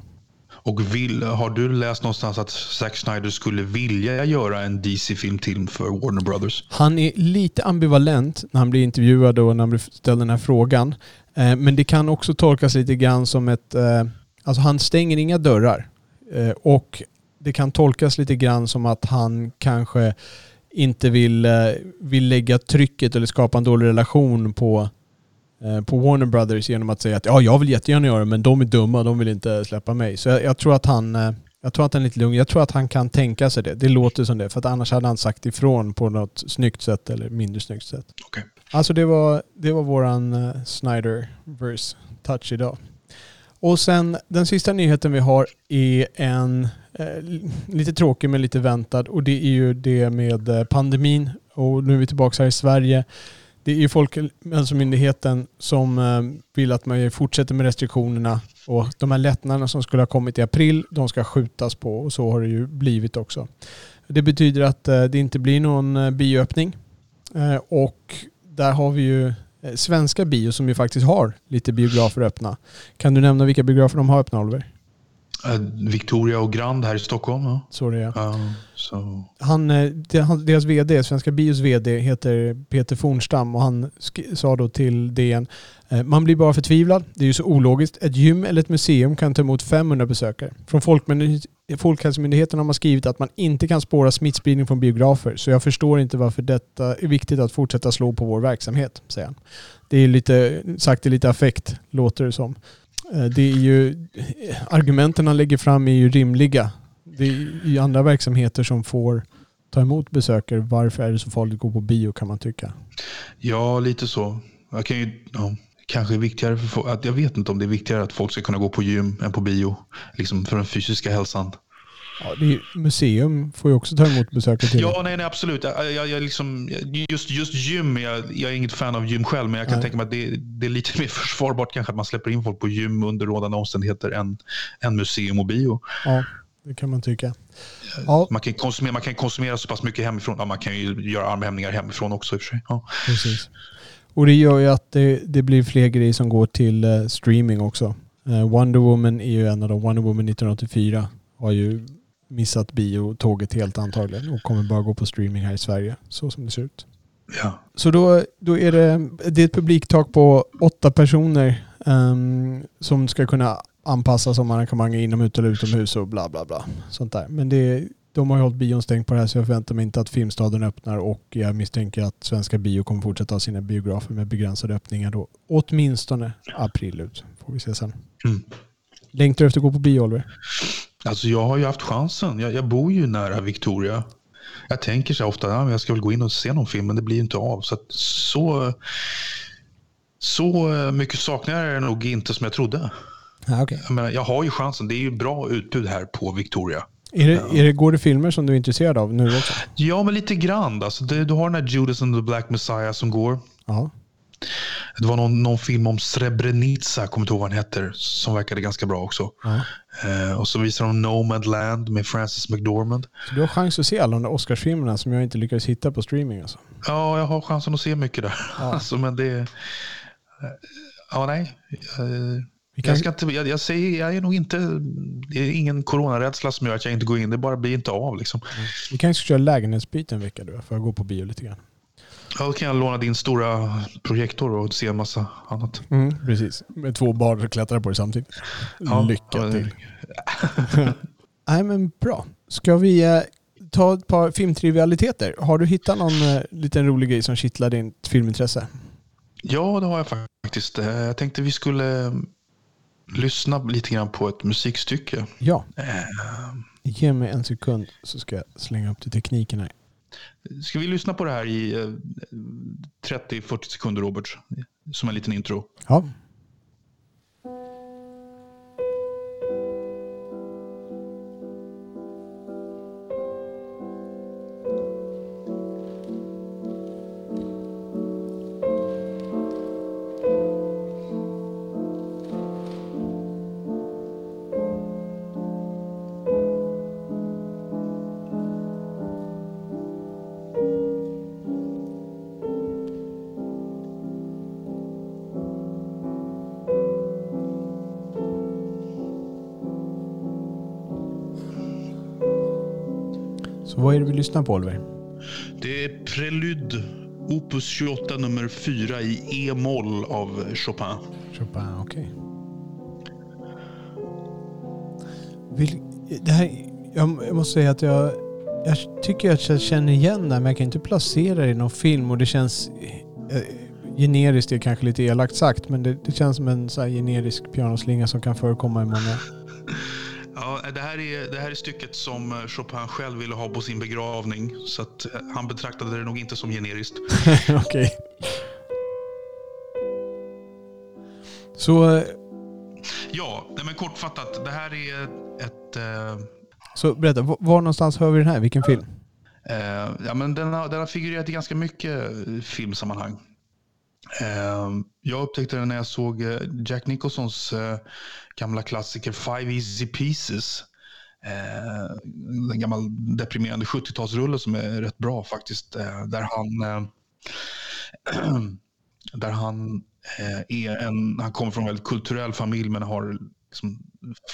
Och vill, har du läst någonstans att Zack Snyder skulle vilja göra en DC-film till för Warner Brothers? Han är lite ambivalent när han blir intervjuad och när han blir ställd den här frågan. Eh, men det kan också tolkas lite grann som ett... Eh, alltså han stänger inga dörrar. Eh, och det kan tolkas lite grann som att han kanske inte vill, vill lägga trycket eller skapa en dålig relation på Eh, på Warner Brothers genom att säga att ja, jag vill jättegärna göra det men de är dumma, de vill inte släppa mig. Så jag, jag tror att han eh, jag tror att han är lite lugn. Jag tror att han kan tänka sig det. Det låter som det. För att annars hade han sagt ifrån på något snyggt sätt eller mindre snyggt sätt. Okay. Alltså det var, det var våran Snyder-verse touch idag. Och sen den sista nyheten vi har är en eh, Eh, lite tråkig men lite väntad och det är ju det med eh, pandemin. Och nu är vi tillbaka här i Sverige. Det är ju Folkhälsomyndigheten alltså som eh, vill att man fortsätter med restriktionerna och de här lättnaderna som skulle ha kommit i april, de ska skjutas på och så har det ju blivit också. Det betyder att det inte blir någon bioöppning och där har vi ju svenska bio som ju faktiskt har lite biografer öppna. Kan du nämna vilka biografer de har öppna Oliver? Eh, Victoria och Grand här i Stockholm. Ja. Så det är. Uh, so. han, deras VD, Svenska Bios VD, heter Peter Fornstam och han sa då till DN eh, man blir bara förtvivlad. Det är ju så ologiskt. Ett gym eller ett museum kan ta emot 500 besökare. Från Folkhälsomyndigheten har man skrivit att man inte kan spåra smittspridning från biografer. Så jag förstår inte varför detta är viktigt att fortsätta slå på vår verksamhet, säger han. Det är lite, sagt i lite affekt, låter det som. Eh, det är ju, argumenten han lägger fram är ju rimliga. Det är ju andra verksamheter som får ta emot besökare. Varför är det så farligt att gå på bio kan man tycka? Ja, lite så. Jag kan ju, ja, kanske viktigare för att jag vet inte om det är viktigare att folk ska kunna gå på gym än på bio. Liksom för den fysiska hälsan. Ja, är, museum får ju också ta emot besökare. Ja, nej, nej absolut. Jag, jag, jag liksom, just, just gym, jag, jag är inget fan av gym själv, men jag kan nej. tänka mig att det, det, är lite mer försvarbart kanske att man släpper in folk på gym under rådande omständigheter än, än museum och bio. Ja. det kan man tycka. Ja, Man kan, konsumera, man kan konsumera så pass mycket hemifrån. Ja, man kan ju göra armhävningar hemifrån också i och för sig. Ja. precis. Och det gör ju att det, det blir fler grejer som går till eh, streaming också. Eh, Wonder Woman är ju en av dem. Wonder Woman 1984 har ju missat biotåget helt antagligen och kommer bara gå på streaming här i Sverige, så som det ser ut. Ja. Så då, då är det, det är ett publiktak på åtta personer ehm, som ska kunna anpassa som arrangemang inomhus eller utomhus och bla bla bla. Sånt där. Men det, de har ju hållit bion stängt på det här så jag förväntar mig inte att Filmstaden öppnar och jag misstänker att svenska bio kommer fortsätta ha sina biografer med begränsade öppningar då. Åtminstone april ut. Får vi se sen. Mm. Längtar du efter att gå på bio Oliver? Alltså jag har ju haft chansen. Jag, jag bor ju nära Victoria. Jag tänker så ofta att jag ska väl gå in och se någon film, men det blir ju inte av. Så, så, så mycket saknar jag det nog inte som jag trodde. Ja, okay. Jag, menar, jag har ju chansen. Det är ju bra utbud här på Victoria. är det, är det, går det filmer som du är intresserad av nu också? Ja, men lite grann. Alltså, det, du har den här Judas and the Black Messiah som går. Ja. Det var någon, någon film om Srebrenica, kommer inte ihåg vad den heter, som verkade ganska bra också. ja. Eh, och så visar de Nomadland med Frances McDormand. Så du har chans att se alla de där Oscarsfilmerna som jag inte lyckades hitta på streaming alltså? Ja, jag har chansen att se mycket där. Ja. Alltså, men det... eh, Ja, nej. Jag, ska inte, jag, jag säger, jag är nog inte... Det är ingen coronarädsla som gör att jag inte går in. Det bara blir inte av. Liksom. vi kanske ska köra lägenhetsbyte en vecka då, för att gå på bio lite grann. Ja, då kan jag låna din stora projektor och se en massa annat. Precis, med två barn som klättrar på det samtidigt. Ja, Lycka ja, till. Nej men bra. Ska vi eh, ta ett par filmtrivialiteter? Har du hittat någon eh, liten rolig grej som kittlar ditt filmintresse? Ja, det har jag faktiskt. Eh, Jag tänkte vi skulle eh, lyssna lite grann på ett musikstycke. Ja. Ge mig en sekund så ska jag slänga upp till tekniken här. Ska vi lyssna på det här i eh, 30-40 sekunder, Robert? Som en liten intro. Ja. Vad är det vi lyssnar på Oliver? Det är Prelude, opus 28 nummer 4 i E-moll av Chopin. Chopin, okej. Vil- Det här, jag, måste säga att jag, jag tycker att jag känner igen det men jag kan inte placera det i någon film och det känns eh, generiskt, det är kanske lite elakt sagt, men det, det känns som en så generisk pianoslinga som kan förekomma i många... Det, här är, det här är stycket som eh, Chopin själv ville ha på sin begravning. Så att eh, han betraktade det nog inte som generiskt. okej. Så, eh, Ja, men kortfattat. Det här är ett... Eh, så berätta, var, någonstans hör vi den här? Vilken film? Eh, ja, men den, har, den har figurerat i ganska mycket filmsammanhang. Eh, jag upptäckte den när jag såg eh, Jack Nicholsons eh, gamla klassiker Five Easy Pieces. Eh, en gammal deprimerande 70-talsrulle som är rätt bra faktiskt. Eh, där han, där han, är en, han kommer från en väldigt kulturell familj men har liksom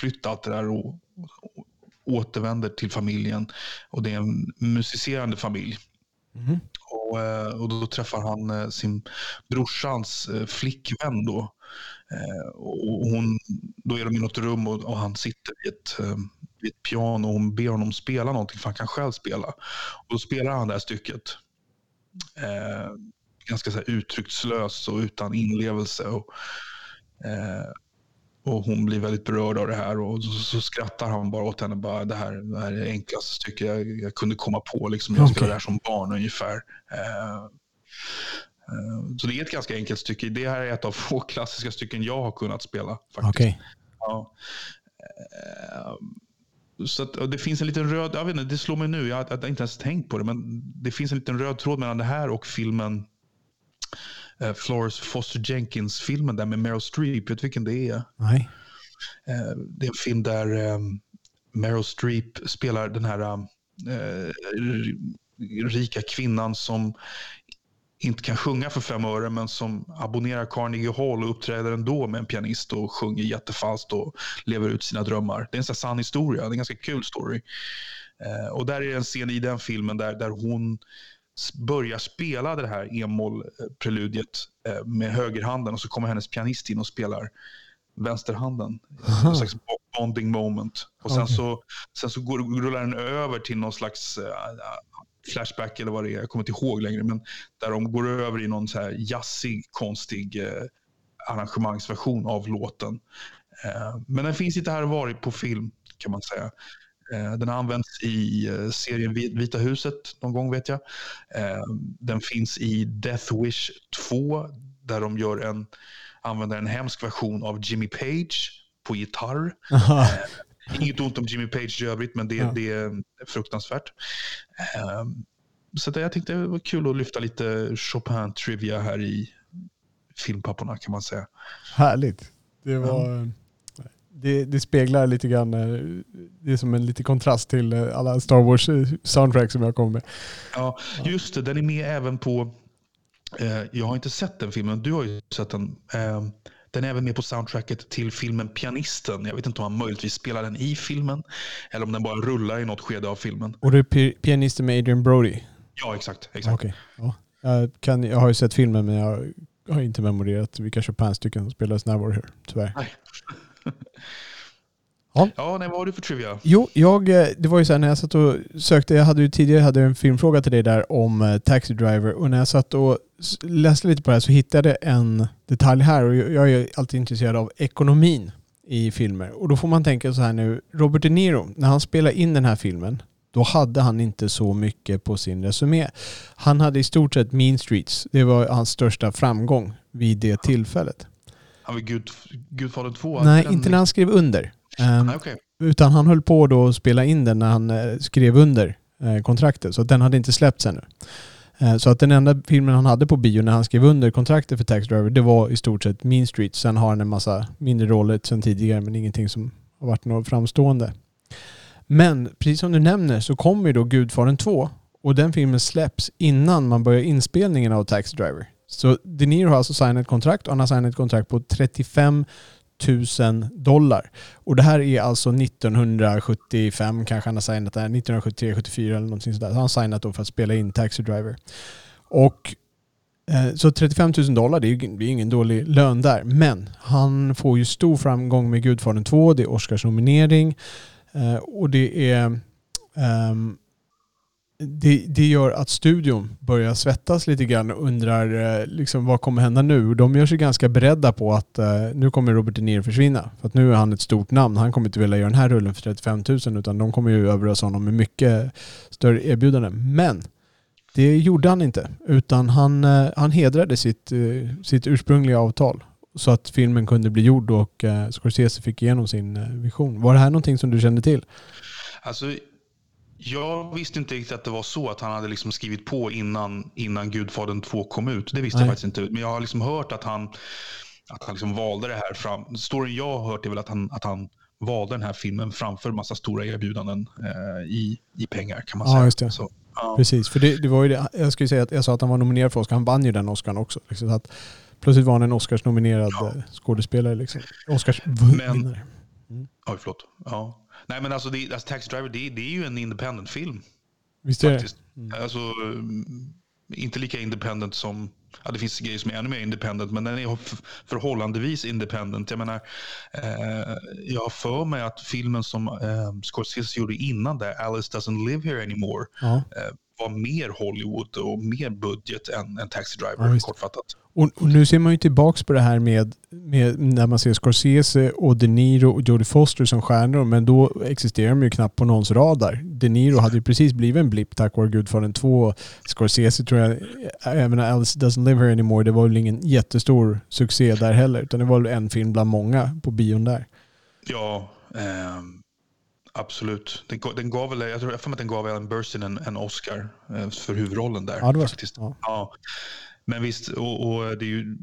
flyttat allt det där och, och återvänder till familjen. Och det är en musicerande familj. Mhm. Och, eh, och då träffar han eh, sin brorsans eh, flickvän då. Och hon, då är de i något rum och, och han sitter vid ett, vid ett piano och hon ber honom spela någonting för han kan själv spela. Och då spelar han det här stycket. Eh, ganska så här uttryckslöst och utan inlevelse. Och, eh, och hon blir väldigt berörd av det här och så, så skrattar han bara åt henne. Bara, det, här, det här är det enklaste stycket jag, jag kunde komma på. Liksom. Jag Okej. spelade det här som barn ungefär. Eh, eh, så det är ett ganska enkelt stycke. Det här är ett av få klassiska stycken jag har kunnat spela. Faktiskt. Okej. Ja. Eh, Så att, det finns en liten röd, jag vet inte, det slår mig nu, jag har jag har inte ens tänkt på det, men det finns en liten röd tråd mellan det här och filmen eh, Florence Foster Jenkins-filmen där med Meryl Streep. Vet du vilken det är? Nej. Eh, det är en film där eh, Meryl Streep spelar den här eh, rika kvinnan som inte kan sjunga för fem öre men som abonnerar Carnegie Hall och uppträder ändå med en pianist och sjunger jättefalskt och lever ut sina drömmar. Det är en sån sann historia, det är en ganska kul story. Eh, och där är en scen i den filmen där, där hon börjar spela det här e-moll-preludiet eh, med högerhanden och så kommer hennes pianist in och spelar vänsterhanden. En slags bonding moment. Och sen okay. så, sen så går, rullar den över till någon slags uh, flashback eller vad det är. Jag kommer inte ihåg längre. Men där de går över i någon så här jazzig, konstig uh, arrangemangsversion av låten. Uh, men den finns inte här och var på film kan man säga. Den har använts i serien Vita huset någon gång vet jag. Den finns i Death Wish 2 där de gör en använder en hemsk version av Jimmy Page på gitarr. Eh, inget ont om Jimmy Page i övrigt, men det, ja. det är fruktansvärt. Eh, så jag tänkte det var kul att lyfta lite Chopin-trivia här i filmpapporna kan man säga. Härligt. Det var... Ja. Det, det, speglar lite grann, eh, det är som en liten kontrast till eh, alla Star Wars eh, soundtrack som jag kommer med. Ja, just det. Den är med även på Eh, jag har inte sett den filmen, du har ju sett den. Eh, den är även med på soundtracket till filmen Pianisten. Jag vet inte om han möjligtvis spelar den i filmen eller om den bara rullar i något skede av filmen. Och det är Pianisten med Adrian Brody? Ja, exakt. exakt. Okay. Ja. Jag, kan, jag har ju sett filmen men jag har inte memorerat vilka Chopin-stycken som spelades när var här, tyvärr. Nej. Ja, ja nej, vad har du för trivia? Jo, jag, eh, det var ju så här när jag satt och sökte, jag hade ju tidigare hade en filmfråga till dig där om uh, Taxi Driver och när jag satt och läste lite på det här så hittade jag en detalj här och jag är alltid intresserad av ekonomin i filmer. Och då får man tänka så här nu, Robert De Niro, när han spelade in den här filmen, då hade han inte så mycket på sin resumé. Han hade i stort sett Mean Streets. Det var hans största framgång vid det tillfället. Han var Gud, Gudfadern 2? Nej, inte när han skrev under. Um, okay. Utan han höll på då att spela in den när han eh, skrev under eh, kontraktet. Så den hade inte släppts ännu. Eh, så att den enda filmen han hade på bio när han skrev under kontraktet för Tax Driver, det var i stort sett Mean Street. Sen har han en massa mindre roller sen tidigare, men ingenting som har varit något framstående. Men precis som du nämner så kommer ju då Gudfadern 2 och den filmen släpps innan man börjar inspelningen av Taxi Driver. Så De Niro har alltså signat ett kontrakt och han har signat ett kontrakt på 35 000 dollar. Och det här är alltså 1975 kanske han har signat det här, 1973, 74 eller någonting sådär. Så han har signat då för att spela in Taxi Driver. Och eh, så 35 000 dollar, det är ju ingen dålig lön där. Men han får ju stor framgång med Gudfadern 2, det är Oscarsnominering eh, och det är um, det, det gör att studion börjar svettas lite grann och undrar eh, liksom, vad kommer hända nu? De gör sig ganska beredda på att uh, nu kommer Robert De Niro försvinna. För att nu är han ett stort namn. Han kommer inte vilja göra den här rullen för 35 000 utan de kommer ju överösa honom med mycket större erbjudanden. Men det gjorde han inte. Utan han, uh, han hedrade sitt, uh, sitt ursprungliga avtal. Så att filmen kunde bli gjord och Scorsese fick igenom sin vision. Var det här någonting som du kände till? Alltså jag visste inte riktigt att det var så att han hade liksom skrivit på innan, innan Gudfadern 2 kom ut. Det visste Nej. jag faktiskt inte. Men jag har liksom hört att han, att han liksom valde det här fram. Storyn jag har hört är väl att han, att han valde den här filmen framför massa stora erbjudanden eh, i, i pengar kan man ja, säga. Just det. Så, ja. Precis, för det, det, var ju det. Jag skulle säga att jag sa att han var nominerad för Oscar. Han vann ju den Oscarn också. Liksom, att plötsligt var han en Oscars-nominerad ja. Eh, skådespelare. Liksom. Oscars-vinnare. Mm. Oj, förlåt. Ja. Nej, men alltså, det, alltså Taxi Driver, det, det är ju en independent film. Visst är det? Mm. Alltså, mm, inte lika independent som... Ja, det finns grejer som är ännu mer independent, men den är förhållandevis independent. Jag menar, eh, jag har för mig att filmen som eh, Scorsese gjorde innan det, Alice doesn't live here anymore, ja. eh, var mer Hollywood och mer budget än, än Taxi Driver, ja, kortfattat. Och, och, nu ser man ju tillbaka på det här med, med när man ser Scorsese och De Niro och Jodie Foster som stjärnor, men då existerar de ju knappt på någons radar. De Niro hade ju precis blivit en blipp tack vare Gudfadern 2. Scorsese tror jag, även Alice Doesn't Live Here Anymore, det var väl ingen jättestor succé där heller, utan det var väl en film bland många på bion där. Ja, eh, absolut. Den, den gav väl, jag tror jag att den gav Ellen Burstyn en, en Oscar eh, för huvudrollen där. Ja, det var faktiskt. Ja. ja. Men visst, och, och, det är ju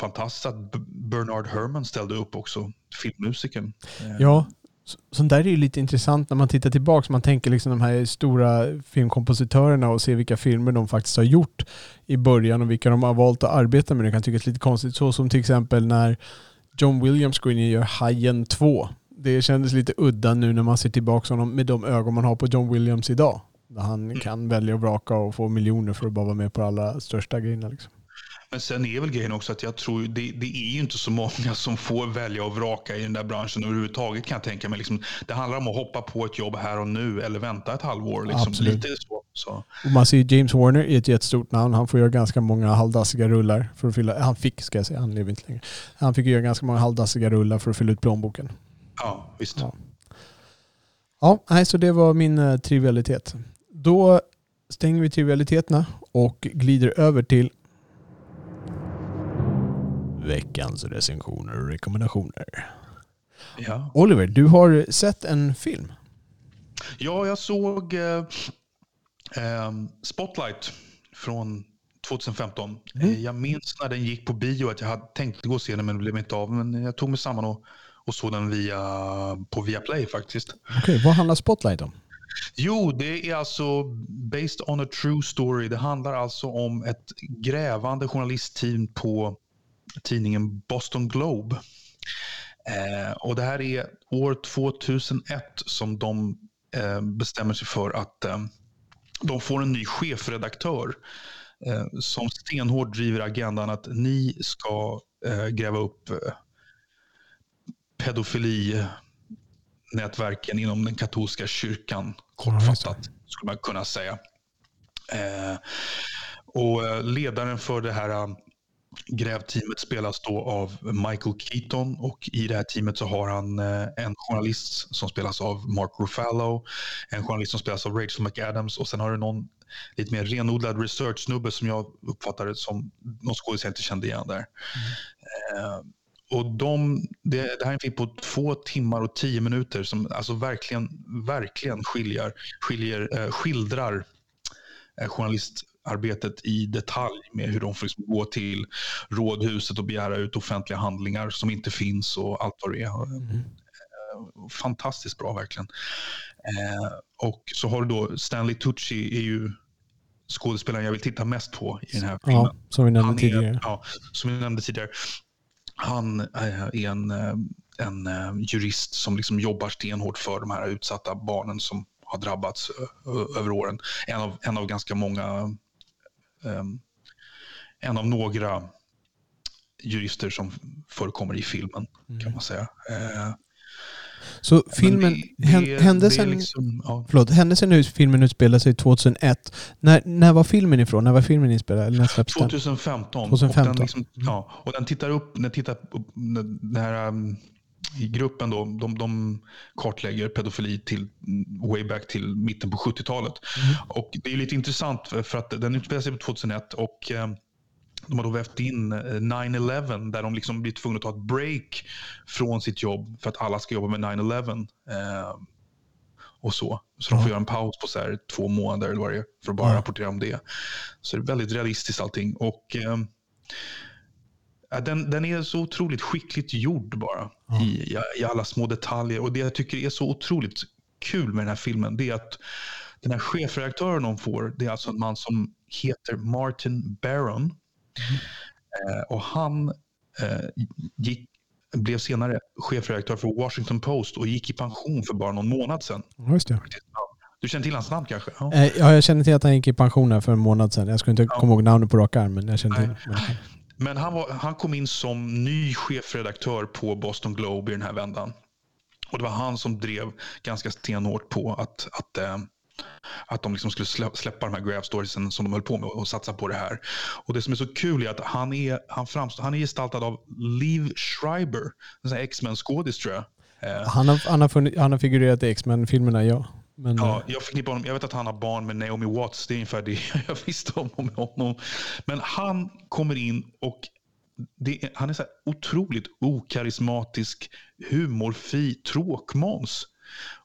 fantastiskt att Bernard Herrmann ställde upp också, filmmusikern. Ja, Så- Sånt där är ju lite intressant när man tittar tillbaka. Man tänker liksom de här stora filmkompositörerna och ser vilka filmer de faktiskt har gjort i början och vilka de har valt att arbeta med. Det kan tyckas lite konstigt. Så som till exempel när John Williams går in och gör Hajen 2. Det kändes lite udda nu när man ser tillbaka honom med de ögon man har på John Williams idag. Där han kan välja och vraka och få miljoner för att bara vara med på alla största grejerna. Liksom. Men sen är väl grejen också att jag tror det, det är ju inte så många som får välja och vraka i den där branschen överhuvudtaget kan jag tänka mig. Liksom, det handlar om att hoppa på ett jobb här och nu eller vänta ett halvår. Liksom. Absolut. Lite så. så. Och man ser James Warner är ett jättestort namn. Han får göra ganska många halvdassiga rullar för att fylla... Han fick, ska jag säga. Han lever inte längre. Han fick göra ganska många halvdassiga rullar för att fylla ut plånboken. Ja, visst. Ja. Ja, nej, så det var min eh, trivialitet. Då stänger vi trivialiteterna och glider över till veckans recensioner och rekommendationer. Ja. Oliver, du har sett en film. Ja, jag såg eh, ehm, Spotlight från 2015. Mm. Eh, Jag minns när den gick på bio att jag hade tänkt gå och se den men det blev inte av. Men jag tog mig samman och, och såg den via, på Viaplay faktiskt. Okej, vad handlar Spotlight om? Jo, det är alltså based on a true story. Det handlar alltså om ett grävande journalistteam på tidningen Boston Globe. Eh, och det här är år 2001 som de eh, bestämmer sig för att eh, de får en ny chefredaktör eh, som stenhårt driver agendan att ni ska eh, gräva upp eh, pedofilinätverken inom den katolska kyrkan, kortfattat skulle man kunna säga. Eh, och eh, ledaren för det här eh, grävteamet spelas då av Michael Keaton och i det här teamet så har han eh, en journalist som spelas av Mark Ruffalo, en journalist som spelas av Rachel McAdams och sen har du någon lite mer renodlad research-snubbe som jag uppfattar det som någon skådis jag inte kände igen där. Eh, och de, det, det här är en film på två timmar och tio minuter som alltså verkligen, verkligen skiljar, skiljer, eh, skildrar eh, journalistarbetet i detalj med hur de får liksom gå till rådhuset och begära ut offentliga handlingar som inte finns och allt vad det är. Eh, Fantastiskt bra verkligen. Eh, och så har du då Stanley Tucci är ju skådespelaren jag vill titta mest på i den här filmen. Ja, som vi nämnde Han tidigare. är, ja, som jag nämnde tidigare. Han är en, eh, en eh, jurist som liksom jobbar stenhårt för de här utsatta barnen som har drabbats över åren. En av, en av ganska många, ehm, en av några jurister som förekommer i filmen kan man säga. Eh, Så filmen, men det- det- det händelsen, liksom- ja. förlåt, händelsen i filmen utspelar sig 2001. När, när var filmen ifrån? När var filmen inspelad? Eller när släpps den? 2015. 2015. Och den, liksom, ja, och den tittar upp, den tittar upp den här um, gruppen då, de, de kartlägger pedofili till mm, way back till mitten på 70-talet. Och det är lite intressant för att den utspelar sig på 2001 och eh, de har då vävt in eh, 9-11 där de liksom blir tvungna att ta ett break från sitt jobb för att alla ska jobba med 9-11. Eh, och så. Så de får göra en paus på så här två månader eller vad det är för att bara Ja. rapportera om det. Så det är väldigt realistiskt allting. Och, eh, den, den är så otroligt skickligt gjord bara Ja. i, i, alla små detaljer. Och det jag tycker är så otroligt kul med den här filmen det är att den här chefredaktören de får, det är alltså en man som heter Martin Barron. Eh, och han eh, gick, blev senare chefredaktör för Washington Post och gick i pension för bara någon månad sedan. Just det. Du känner till hans namn kanske? Ja. Eh, Ja, jag känner till att han gick i pension här för en månad sedan. Jag skulle inte Ja. komma ihåg namnet på rak arm, men jag känner till men- han, var, han kom in som ny chefredaktör på Boston Globe i den här vändan. Och det var han som drev ganska stenhårt på att, att, att de liksom skulle slä, släppa de här graph storiesen som de höll på med och satsa på det här. Och det som är så kul är att han är, han framstår, han är gestaltad av Liv Schreiber, en sån här X-Men-skådis tror jag. Eh, Han har, han, har funnit, han har figurerat i X-Men-filmerna, ja. Men, Ja, eh, jag förknippar honom. Jag vet att han har barn med Naomi Watts. Det är ungefär det jag visste om, om honom. Men han kommer in och det han är så här otroligt okarismatisk, humorfri tråkmåns.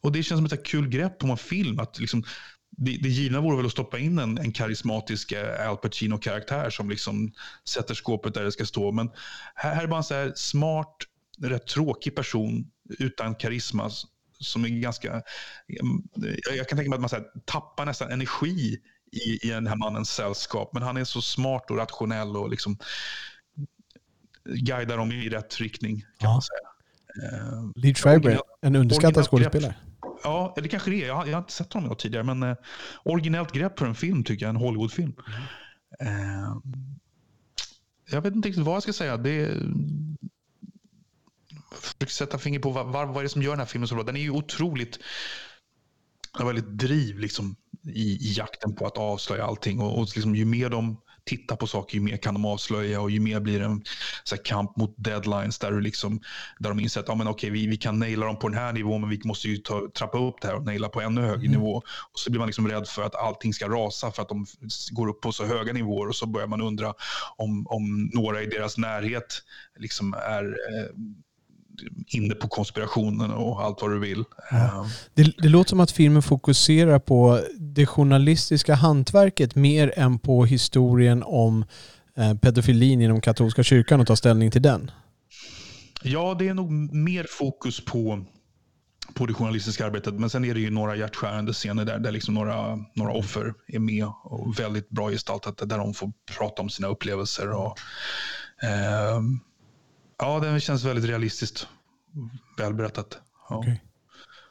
Och det känns som ett kul grepp på en film. Att liksom, det, det givna vore väl att stoppa in en, en karismatisk eh, Al Pacino-karaktär som liksom sätter skåpet där det ska stå. Men här, här är bara en så här smart, rätt tråkig person utan karisma som är ganska... Jag kan tänka mig att man så här, tappar nästan energi i, i den här mannens sällskap. Men han är så smart och rationell och liksom guidar dem i rätt riktning kan ja. man säga. Uh, Lee Schreiber, en underskattad skådespelare. Ja, det kanske det är. Jag har, jag har inte sett honom tidigare, men uh, originellt grepp för en film tycker jag. En Hollywoodfilm. Uh, jag vet inte riktigt vad jag ska säga. Det försöker sätta finger på vad, vad, vad är det som gör den här filmen så bra. Den är ju otroligt har väldigt driv liksom, i, i, jakten på att avslöja allting. Och, och liksom, ju mer de tittar på saker, ju mer kan de avslöja och ju mer blir det en så kamp mot deadlines där, du liksom, där de inser att ja, men, okay, vi, vi kan naila dem på den här nivån men vi måste ju ta, trappa upp det här och naila på ännu högre mm. nivå. Och så blir man liksom rädd för att allting ska rasa för att de går upp på så höga nivåer och så börjar man undra om, om några i deras närhet liksom är eh, inne på konspirationen och allt vad du vill. Ja. Det, det, låter som att filmen fokuserar på det journalistiska hantverket mer än på historien om eh, pedofilin inom katolska kyrkan och ta ställning till den. Ja, det är nog mer fokus på på det journalistiska arbetet. Men sen är det ju några hjärtskärande scener där, där liksom några, några offer är med och väldigt bra gestaltat där de får prata om sina upplevelser. Och, eh, Ja, den känns väldigt realistiskt. Välberättat. Ja. Okay.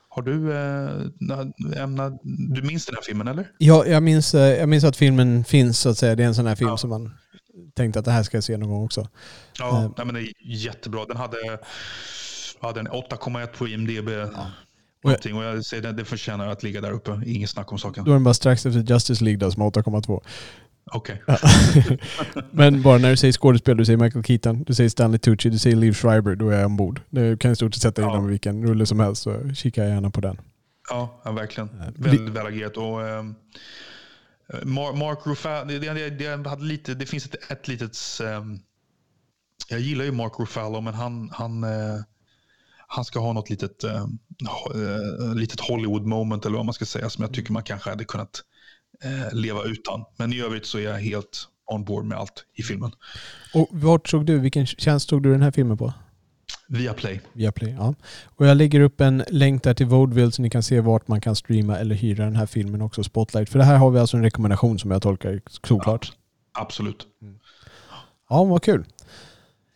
Har du äh, ämnat, du minns den här filmen eller? Ja, jag minns, eh, jag minns att filmen finns så att säga. Det är en sån här film ja. som man tänkte att det här ska jag se någon gång också. Ja, äh, nej, men det är jättebra. Den hade, hade en 8,1 på IMDB. Ja. Någonting, och jag säger det, det förtjänar att ligga där uppe. Inget snack om saken. Då är den bara strax efter Justice League då, som har 8,2. Okej. Okay. Men bara när du säger skådespel, du säger Michael Keaton, du säger Stanley Tucci, du säger Liv Schreiber, då är jag ombord. Du kan i stort sett sätta in ja. dem i vilken rulle som helst, så kikar jag gärna på den. Ja, ja verkligen. Väldigt väl agerat. Och, eh, Mark Ruffalo, det, det, det, hade lite, det finns ett, ett litet... Eh, jag gillar ju Mark Ruffalo, men han, han, eh, han ska ha något litet, eh, eh, litet Hollywood moment, eller vad man ska säga, som jag tycker man kanske hade kunnat eh, leva utan. Men i övrigt så är jag helt on board med allt i filmen. Och vart såg du, vilken tjänst tog du den här filmen på? Via Play. Via Play, ja. Och jag lägger upp en länk där till Vaudeville så ni kan se vart man kan streama eller hyra den här filmen också, Spotlight. För det här har vi alltså en rekommendation som jag tolkar såklart. Ja, absolut. Ja, vad kul.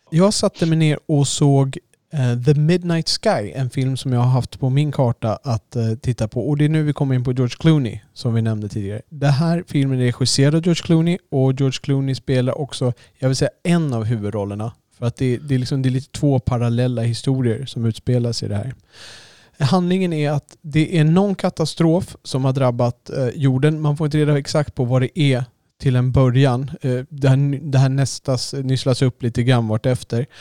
Jag satte mig ner och såg Eh, The Midnight Sky, en film som jag har haft på min karta att uh, titta på. Och det är nu vi kommer in på George Clooney, som vi nämnde tidigare. Den här filmen är regisserad av George Clooney och George Clooney spelar också, jag vill säga en av huvudrollerna. För att det, det, är, liksom, det är lite två parallella historier som utspelas i det här. Handlingen är att det är någon katastrof som har drabbat uh, jorden. Man får inte reda exakt på vad det är till en början. det, här, det här nästas, nysslas upp lite grann vartefter. efter.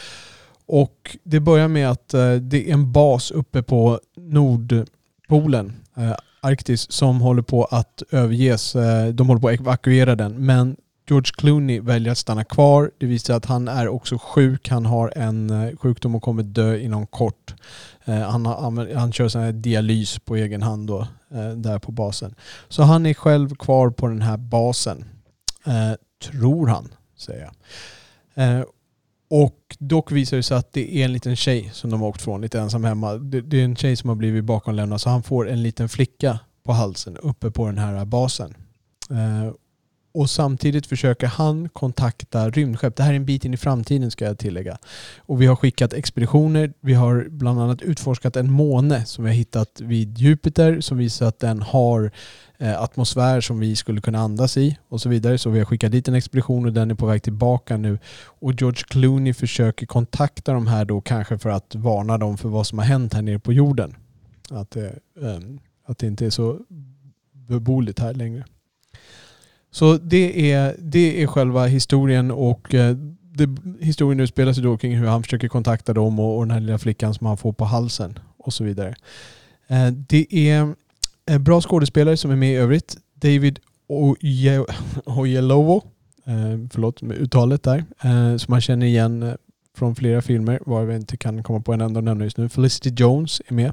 Och det börjar med att eh, det är en bas uppe på Nordpolen, eh, Arktis, som håller på att överges. Eh, de håller på att evakuera den. Men George Clooney väljer att stanna kvar. Det visar att han är också sjuk. Han har en sjukdom och kommer dö inom kort. Han, har, han kör sån här dialys på egen hand då, där på basen. Så han är själv kvar på den här basen. Tror han, säger jag. Och dock visar det sig att det är en liten tjej som de har åkt från, lite ensam hemma. Det, det är en tjej som har blivit bakomlämnad så han får en liten flicka på halsen uppe på den här basen. Eh, och samtidigt försöker han kontakta rymdskepp. Det här är en bit in i framtiden ska jag tillägga. Och vi har skickat expeditioner. Vi har bland annat utforskat en måne som vi har hittat vid Jupiter som visar att den har eh, atmosfär som vi skulle kunna andas i och så vidare. Så vi har skickat dit en expedition och den är på väg tillbaka nu. Och George Clooney försöker kontakta de här då kanske för att varna dem för vad som har hänt här nere på jorden. Att, eh, eh att det inte är så beboeligt här längre. Så det är, det är själva historien och eh, det, historien utspelar sig då kring hur han försöker kontakta dem och, och den här lilla flickan som han får på halsen och så vidare. Eh, det är bra skådespelare som är med i övrigt. David Oyelowo, eh, förlåt med uttalet där, som man känner igen från flera filmer, varav jag inte kan komma på en enda att nämna just nu. Felicity Jones är med,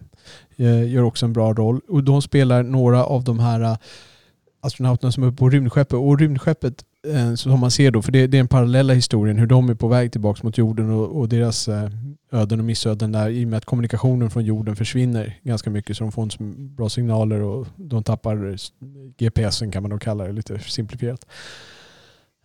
gör också en bra roll. Och de spelar några av de här astronauterna som är på rymdskeppet. Och rymdskeppet eh, som man ser då, för det, det är den parallella historien, hur de är på väg tillbaka mot jorden och, och deras eh, öden och missöden där i och med att kommunikationen från jorden försvinner ganska mycket så de får inte så bra signaler och de tappar GPSen kan man nog kalla det lite simplifierat.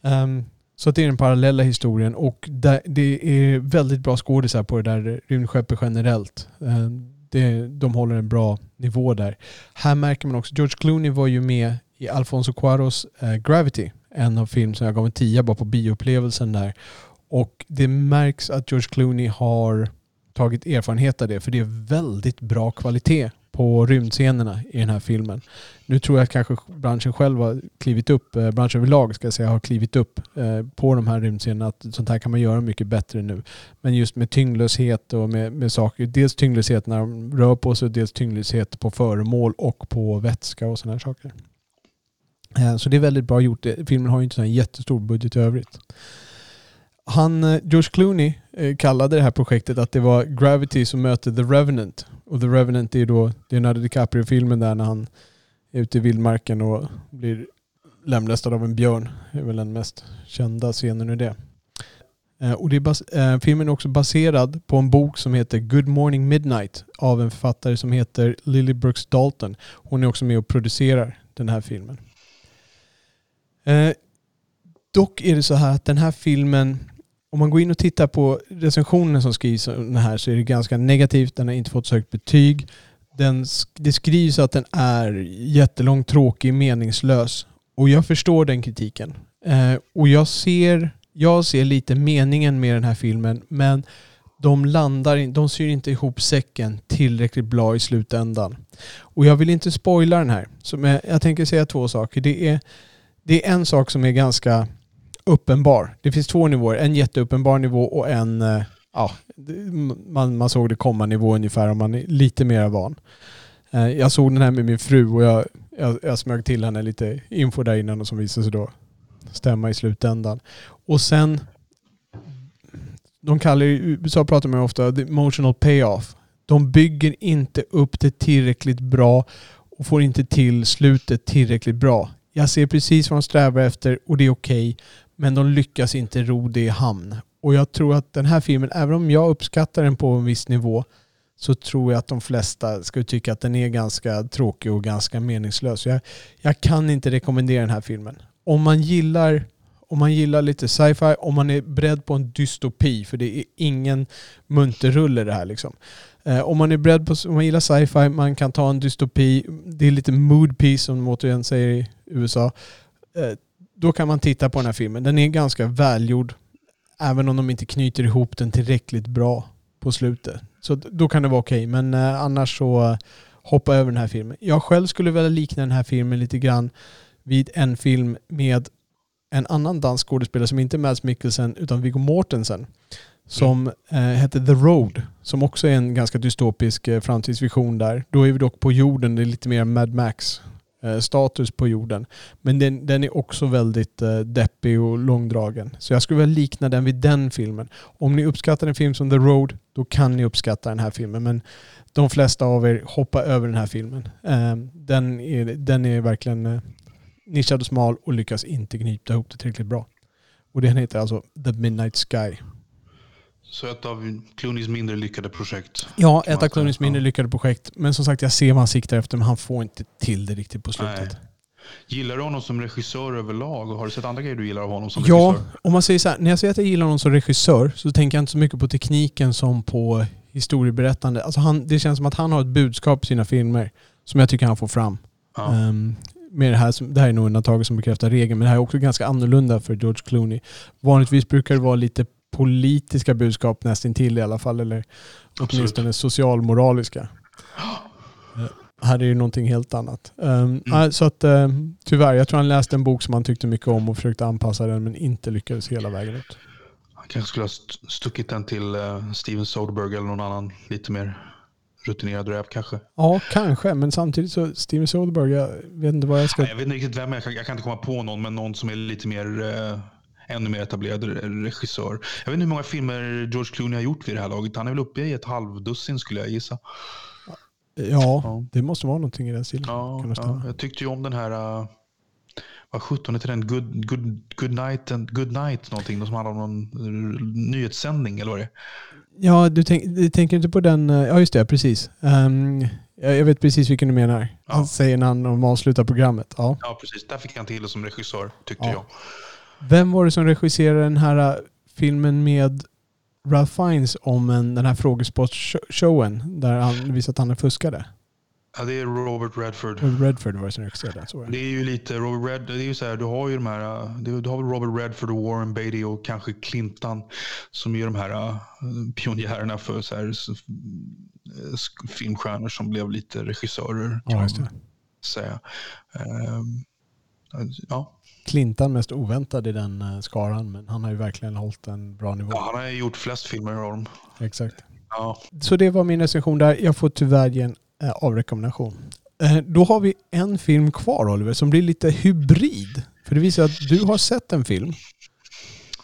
Um, så det är den parallella historien och det är väldigt bra skådisar på det där rymdskeppet generellt. Um, det, de håller en bra nivå där. Här märker man också, George Clooney var ju med i Alfonso Cuaros eh, Gravity, en av film som jag gav en tia bara på bioupplevelsen där. Och det märks att George Clooney har tagit erfarenhet av det, för det är väldigt bra kvalitet på rymdscenerna i den här filmen. Nu tror jag att kanske branschen själv har klivit upp, eh, branschen överlag ska jag säga, har klivit upp eh, på de här rymdscenerna. Att sånt här kan man göra mycket bättre nu. Men just med tyngdlöshet och med, med saker, dels tyngdlöshet när de rör på sig, dels tyngdlöshet på föremål och på vätska och sådana här saker. Eh, så det är väldigt bra gjort. Eh, filmen har ju inte en jättestor budget i övrigt. Han, eh, George Clooney kallade det här projektet att det var Gravity som möter The Revenant. Och The Revenant är ju då Leonardo DiCaprio-filmen där när han är ute i vildmarken och blir lemlästad av en björn. Det är väl den mest kända scenen ur det. Och det är filmen är också baserad på en bok som heter Good Morning Midnight av en författare som heter Lily Brooks Dalton. Hon är också med och producerar den här filmen. Eh, dock är det så här att den här filmen om man går in och tittar på recensionen som skrivs om den här så är det ganska negativt. Den har inte fått så högt betyg. Den, det skrivs att den är jättelång, tråkig, meningslös. Och jag förstår den kritiken. Eh, och jag ser, jag ser lite meningen med den här filmen men de landar de syr inte ihop säcken tillräckligt bra i slutändan. Och jag vill inte spoila den här. Så jag, jag tänker säga två saker. Det är, det är en sak som är ganska uppenbar. Det finns två nivåer. En jätteuppenbar nivå och en, eh, ja, man, man såg det komma nivå ungefär om man är lite mer van. Eh, jag såg den här med min fru och jag, jag, jag smög till henne lite info där innan och som visade sig då stämma i slutändan. Och sen, de kallar i USA pratar man ofta the emotional payoff. De bygger inte upp det tillräckligt bra och får inte till slutet tillräckligt bra. Jag ser precis vad de strävar efter och det är okej. Okay, men de lyckas inte ro det i hamn. Och jag tror att den här filmen, även om jag uppskattar den på en viss nivå, så tror jag att de flesta skulle tycka att den är ganska tråkig och ganska meningslös. Jag, jag kan inte rekommendera den här filmen. Om man gillar om man gillar lite sci-fi, om man är beredd på en dystopi, för det är ingen munterrulle det här liksom. Eh, om man är beredd på, om man gillar sci-fi, man kan ta en dystopi, det är lite mood piece som de återigen säger i USA. Eh, då kan man titta på den här filmen. Den är ganska välgjord, även om de inte knyter ihop den tillräckligt bra på slutet. Så då kan det vara okej, okay. men eh, annars så eh, hoppa över den här filmen. Jag själv skulle vilja likna den här filmen lite grann vid en film med en annan dansk skådespelare som inte är Mads Mikkelsen utan Viggo Mortensen. Som eh, heter The Road. Som också är en ganska dystopisk eh, framtidsvision där. Då är vi dock på jorden, det är lite mer Mad Max Eh, status på jorden. Men den, den är också väldigt eh, deppig och långdragen. Så jag skulle vilja likna den vid den filmen. Om ni uppskattar en film som The Road, då kan ni uppskatta den här filmen. Men de flesta av er hoppar över den här filmen. Eh, den, är, den är verkligen eh, nischad och smal och lyckas inte knyta ihop det tillräckligt bra. Och den heter alltså The Midnight Sky. Så ett av Clooneys mindre lyckade projekt? Ja, ett av Clooneys mindre lyckade projekt. Men som sagt, jag ser vad han siktar efter, men han får inte till det riktigt på slutet. Nej. Gillar du honom som regissör överlag? Har du sett andra grejer du gillar av honom som ja, regissör? Ja, om man säger så här, när jag säger att jag gillar honom som regissör så tänker jag inte så mycket på tekniken som på historieberättande. Alltså han, det känns som att han har ett budskap i sina filmer som jag tycker han får fram. Ja. Um, med det, här, det här är nog undantaget som bekräftar regeln, men det här är också ganska annorlunda för George Clooney. Vanligtvis brukar det vara lite politiska budskap nästintill i alla fall. Eller åtminstone socialmoraliska. Här är det någonting helt annat. Um, mm. Så att um, tyvärr, jag tror han läste en bok som han tyckte mycket om och försökte anpassa den men inte lyckades hela vägen ut. Han kanske skulle ha stuckit den till uh, Steven Soderbergh eller någon annan lite mer rutinerad räv kanske. Ja, kanske. Men samtidigt så Steven Soderbergh, jag vet inte vad jag ska... jag vet inte riktigt vem jag kan, jag kan inte komma på någon, men någon som är lite mer uh, ännu mer etablerad regissör. Jag vet inte hur många filmer George Clooney har gjort vid det här laget. Han är väl uppe i ett halvdussin skulle jag gissa. Ja, ja. det måste vara någonting i den stilen. Ja, ja, jag tyckte ju om den här uh, vad 17 heter den? Good, good, good, night and, good night någonting. Som handlar om någon nyhetssändning eller vad det är. Ja, du, tänk, du tänker inte på den... eh, Ja, just det. Precis. Um, jag vet precis vilken du menar. Han Ja. säger när han avslutar programmet. Ja. Ja, precis. Där fick han till det som regissör, tyckte Ja. jag. Vem var det som regisserade den här eh, filmen med Ralph Fiennes om en, den här frågesportshowen där han visade att han fuskade? Ja, det är Robert Redford. Robert Redford var det som regisserade den. Så det. Är ju lite Robert Red, det är ju så här, du har ju de här, du, har Robert Redford och Warren Beatty och kanske Clinton som är de här uh, pionjärerna för så här, filmstjärnor som blev lite regissörer. Ja, just det. säga. Ehm, ja. Clintan mest oväntad i den eh, skaran, men han har ju verkligen hållit en bra nivå. ja, han har ju gjort flest filmer av dem. Exakt. Ja. Så det var min recension där. Jag får tyvärr ge en eh, avrekommendation. Eh, då har vi en film kvar Oliver som blir lite hybrid. För det visar att du har sett en film.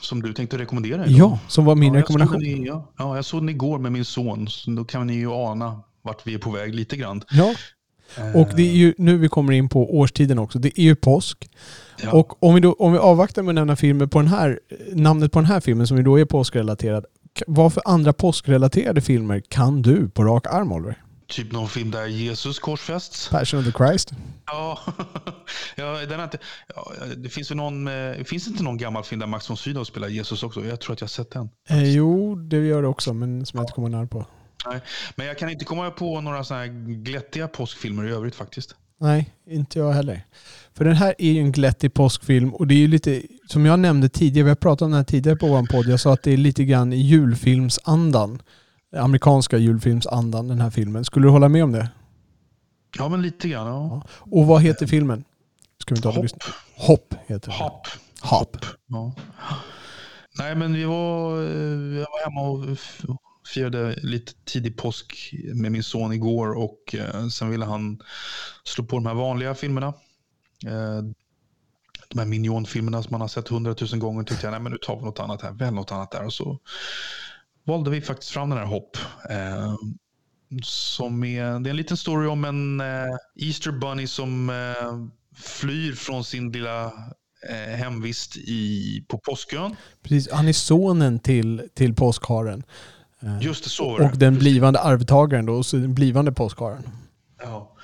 Som du tänkte rekommendera idag. Ja, som var min ja, rekommendation. den ja. ja, jag såg den igår med min son. Så då kan ni ju ana vart vi är på väg lite grann. Ja, och det är ju nu vi kommer in på årstiden också. Det är ju påsk. Ja. Och om vi, då, om vi avvaktar med nämna filmer på den här, namnet på den här filmen som ju då är påskrelaterad. Vad för andra påskrelaterade filmer kan du på rak arm Oliver? Typ någon film där Jesus korsfästs. Passion of the Christ? Ja, ja, den inte, ja, det finns ju någon, eh, finns inte någon gammal film där Max von Sydow spelar Jesus också? Jag tror att jag har sett den. Eh, jo, det gör det också, men som jag inte kommer nära på. Nej. Men jag kan inte komma på några sådana här glättiga påskfilmer i övrigt faktiskt. Nej, inte jag heller. För den här är ju en glättig påskfilm och det är ju lite, som jag nämnde tidigare, vi har pratat om den här tidigare på vår podd, jag sa att det är lite grann i julfilmsandan. Amerikanska julfilmsandan, den här filmen. Skulle du hålla med om det? Ja, men lite grann. Ja. Och vad heter filmen? Ska vi ta och Hopp. Hopp heter den. Hopp. Hopp. Ja. Nej, men vi var, eh, jag var hemma och firade lite tidig påsk med min son igår och eh, sen ville han slå på de här vanliga filmerna. Eh, de här minionfilmerna som man har sett hundratusen gånger tyckte jag, nej men nu tar vi något annat här, väl något annat där. Och så valde vi faktiskt fram den här Hopp. Eh, som är, det är en liten story om en eh, Easter Bunny som eh, flyr från sin lilla hemvist i, på Påskön. Precis, han är sonen till, till påskharen. Just det, så och den blivande arvtagaren då, och den blivande påskharen. Ja.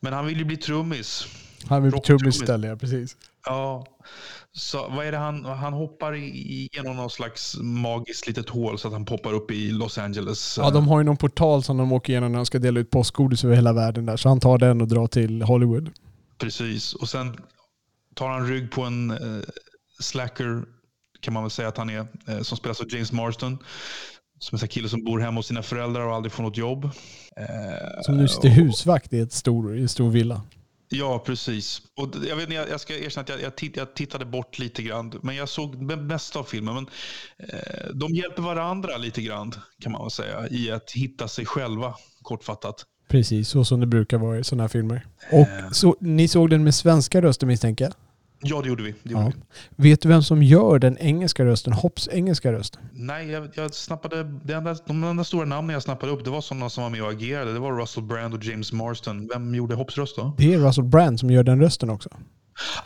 Men han vill ju bli trummis. Han vill bli trummis istället, ja, precis. Ja. Så vad är det han, han hoppar igenom någon slags magiskt litet hål så att han poppar upp i Los Angeles. Ja, de har ju någon portal som de åker igenom när de ska dela ut påskgodis över hela världen där. Så han tar den och drar till Hollywood. Precis. Och sen tar han rygg på en eh, slacker, kan man väl säga att han är, eh, som spelas av James Marston. Som en sån här kille som bor hemma hos sina föräldrar och aldrig får något jobb. Eh, Som nu sitter och- husvakt i ett stor, i en stor villa. Ja, precis. Och jag, vet, jag, ska erkänna att jag, jag, titt, jag tittade bort lite grann. Men jag såg det mesta av filmen. Men, eh, de hjälper varandra lite grann, kan man väl säga, i att hitta sig själva, kortfattat. Precis, så som det brukar vara i sådana här filmer. Och så, ni såg den med svenska röster misstänker jag? Ja, det gjorde vi. Det gjorde Ja. vi. Vet du vem som gör den engelska rösten? Hopps engelska röst? Nej, jag, jag snappade, det enda, de enda stora namnen jag snappade upp det var sådana som var med och agerade. Det var Russell Brand och James Marston. Vem gjorde Hopps röst då? Det är Russell Brand som gör den rösten också.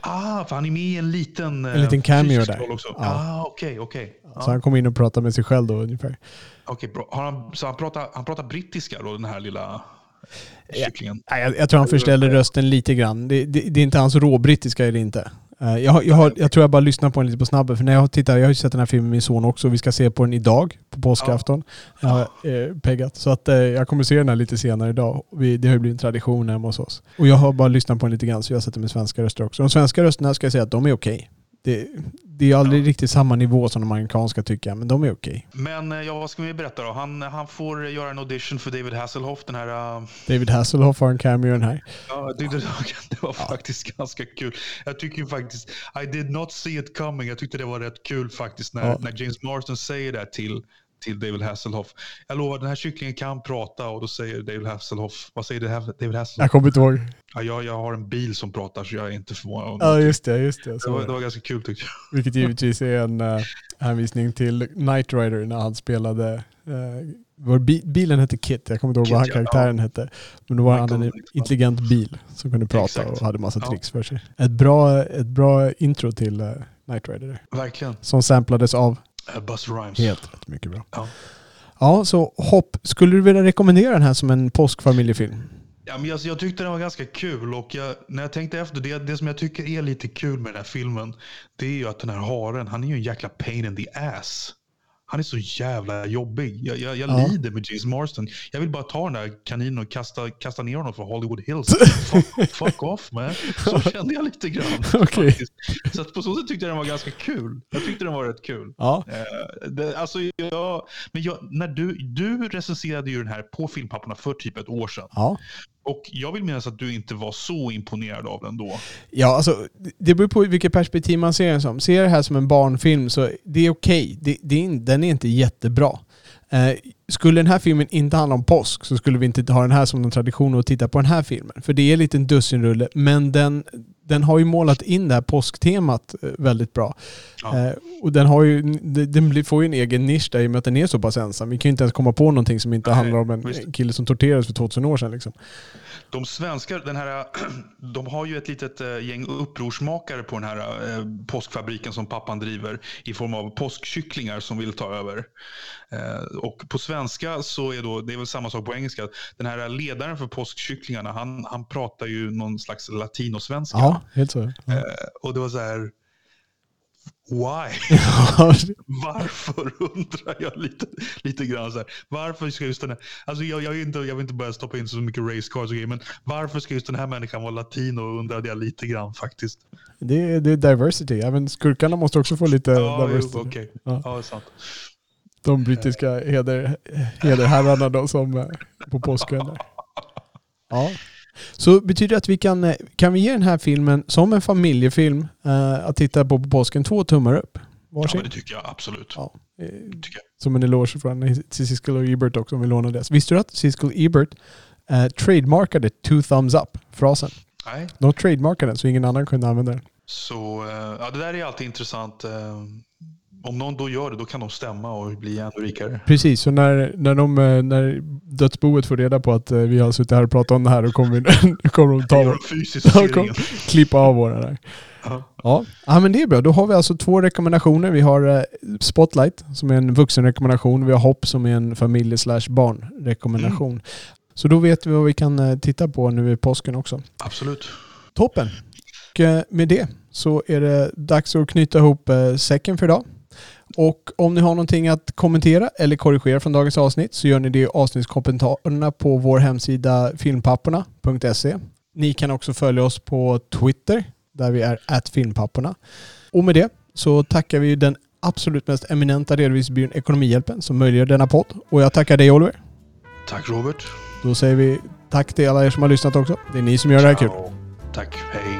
Ah, för han är med i en liten, En liten cameo fysisk där. Också. Ja. Ah, okej, okej. Ja. Så han kommer in och pratar med sig själv då ungefär. Okej, bra. Har han, så han pratar, han pratar brittiska då, den här lilla kycklingen? Nej, jag, jag tror han förställer rösten lite grann. Det, det, det är inte hans råbrittiska är det inte. Eh, Jag, jag, har, jag tror jag bara lyssnar på den lite på snabben. För när jag tittar, jag har ju sett den här filmen med min son också. Vi ska se på den idag, på påskafton. Jag har eh, peggat. Så att eh, jag kommer se den här lite senare idag. Vi, det har ju blivit en tradition hemma hos oss. Och jag har bara lyssnat på den lite grann så jag har sett den med svenska röster också. De svenska rösterna ska jag säga att de är okej. Det, det är aldrig riktigt samma nivå som de amerikanska tycker jag, men de är okej. Men eh, ja, vad ska vi berätta då? Han, han får göra en audition för David Hasselhoff. Den här, uh, David Hasselhoff har en cameo den här. ja, jag tyckte det var, det var faktiskt ganska kul. Jag tycker faktiskt, I did not see it coming. Jag tyckte det var rätt kul faktiskt när, Ja. när James Marston säger det till, till David Hasselhoff. Jag lovar, den här kycklingen kan prata och då säger David Hasselhoff, vad säger David Jag Hasselhoff? kommer inte ihåg. Ja, jag, jag har en bil som pratar så jag är inte förvånad. Ja, just det. Just det. det, var, var det var ganska kul tyckte jag. Vilket givetvis är en uh, hänvisning till Knight Rider när han spelade uh, Vår bi, bilen hette Kit, jag kommer inte ihåg Kit, vad han ja. karaktären hette. Men då var han en intelligent bil som kunde prata Exakt. och hade massa Ja. tricks för sig. Ett bra, ett bra intro till uh, Knight Rider. Verkligen. Som samplades av Uh, Buster Rhymes. helt rätt mycket bra. Ja. Ja, så hopp. Skulle du vilja rekommendera den här som en påskfamiljefilm? Ja, men alltså, jag tyckte den var ganska kul och jag, när jag tänkte efter, det, det som jag tycker är lite kul med den här filmen, det är ju att den här haren, han är ju en jäkla pain in the ass. Han är så jävla jobbig. Jag, jag, jag Ja. lider med James Marston. Jag vill bara ta den där kaninen och kasta, kasta ner honom från Hollywood Hills. fuck, fuck off man. Så kände jag lite grann. Faktiskt. Så på så sätt tyckte jag den var ganska kul. Jag tyckte den var rätt kul. Ja. Eh, det, alltså jag, men jag, när du, du recenserade ju den här på Filmpapporna för typ ett år sedan. Ja. Och jag vill minnas att du inte var så imponerad av den då. Ja, alltså det beror på vilket perspektiv man ser den som. Ser jag det här som en barnfilm så det är okej. Det, den är inte jättebra. Eh, skulle den här filmen inte handla om påsk så skulle vi inte ha den här som en tradition att titta på den här filmen. För det är en liten dussinrulle, men den, den har ju målat in det här påsktemat eh, väldigt bra. Ja. Eh, och den, har ju, den får ju en egen nisch där i och med att den är så pass ensam. Vi kan ju inte ens komma på någonting som inte Nej, handlar om en visst. kille som torterades för 2000 år sedan. Liksom. De svenskar, den här, de har ju ett litet eh, gäng upprorsmakare på den här eh, påskfabriken som pappan driver i form av påskkycklingar som vill ta över. Eh, och på svenska så är då, det är väl samma sak på engelska, den här ledaren för påskkycklingarna, han, han pratar ju någon slags latinosvenska. Ja, helt så. Ja. Eh, och det var så här, why? Varför undrar jag lite, lite grann så här. Varför ska just den här, alltså jag, jag, inte, jag vill inte börja stoppa in så mycket race cars och grejer, men varför ska just den här människan vara latino undrade jag lite grann faktiskt. Det, det är diversity. Även skurkarna måste också få lite Ja, diversity. jo, okej. Ja. Ja, sant. De brittiska heder, hederherrarna då som eh, på påsken. Ja. Så betyder det att vi kan, eh, kan vi ge den här filmen som en familjefilm eh, att titta på på påsken två tummar upp? Ja, Varsin? men det tycker jag absolut. Ja. eh, Tycker jag. Som en eloge från Siskel och Ebert också om vi lånar det. Visste du att Siskel och Ebert eh, trademarkade two thumbs up-frasen? Nej, De trademarkade den så ingen annan kunde använda den. så ja, det där är alltid intressant. Om någon då gör det, då kan de stämma och bli ännu rikare. Precis, så när, när, de, eh, när dödsboet får reda på att eh, vi har suttit här och pratat om det här då kommer, vi, kommer de ta vår, klippa av våra där. Ja. Ja. ja, men det är bra. Då har vi alltså två rekommendationer. Vi har eh, Spotlight som är en vuxenrekommendation. Vi har Hopp som är en familje slash barnrekommendation. Så då vet vi vad vi kan titta på nu i påsken också. Absolut. Toppen! Och med det så är det dags att knyta ihop säcken för idag. Och om ni har någonting att kommentera eller korrigera från dagens avsnitt så gör ni det i avsnittskommentarerna på vår hemsida filmpapporna.se. Ni kan också följa oss på Twitter där vi är filmpapporna. Och med det så tackar vi den absolut mest eminenta redovisningsbyrån Ekonomihjälpen som möjliggör denna podd. Och jag tackar dig Oliver. Tack Robert. Då säger vi tack till alla er som har lyssnat också. Det är ni som gör det här kul. Ciao. Tack, hej.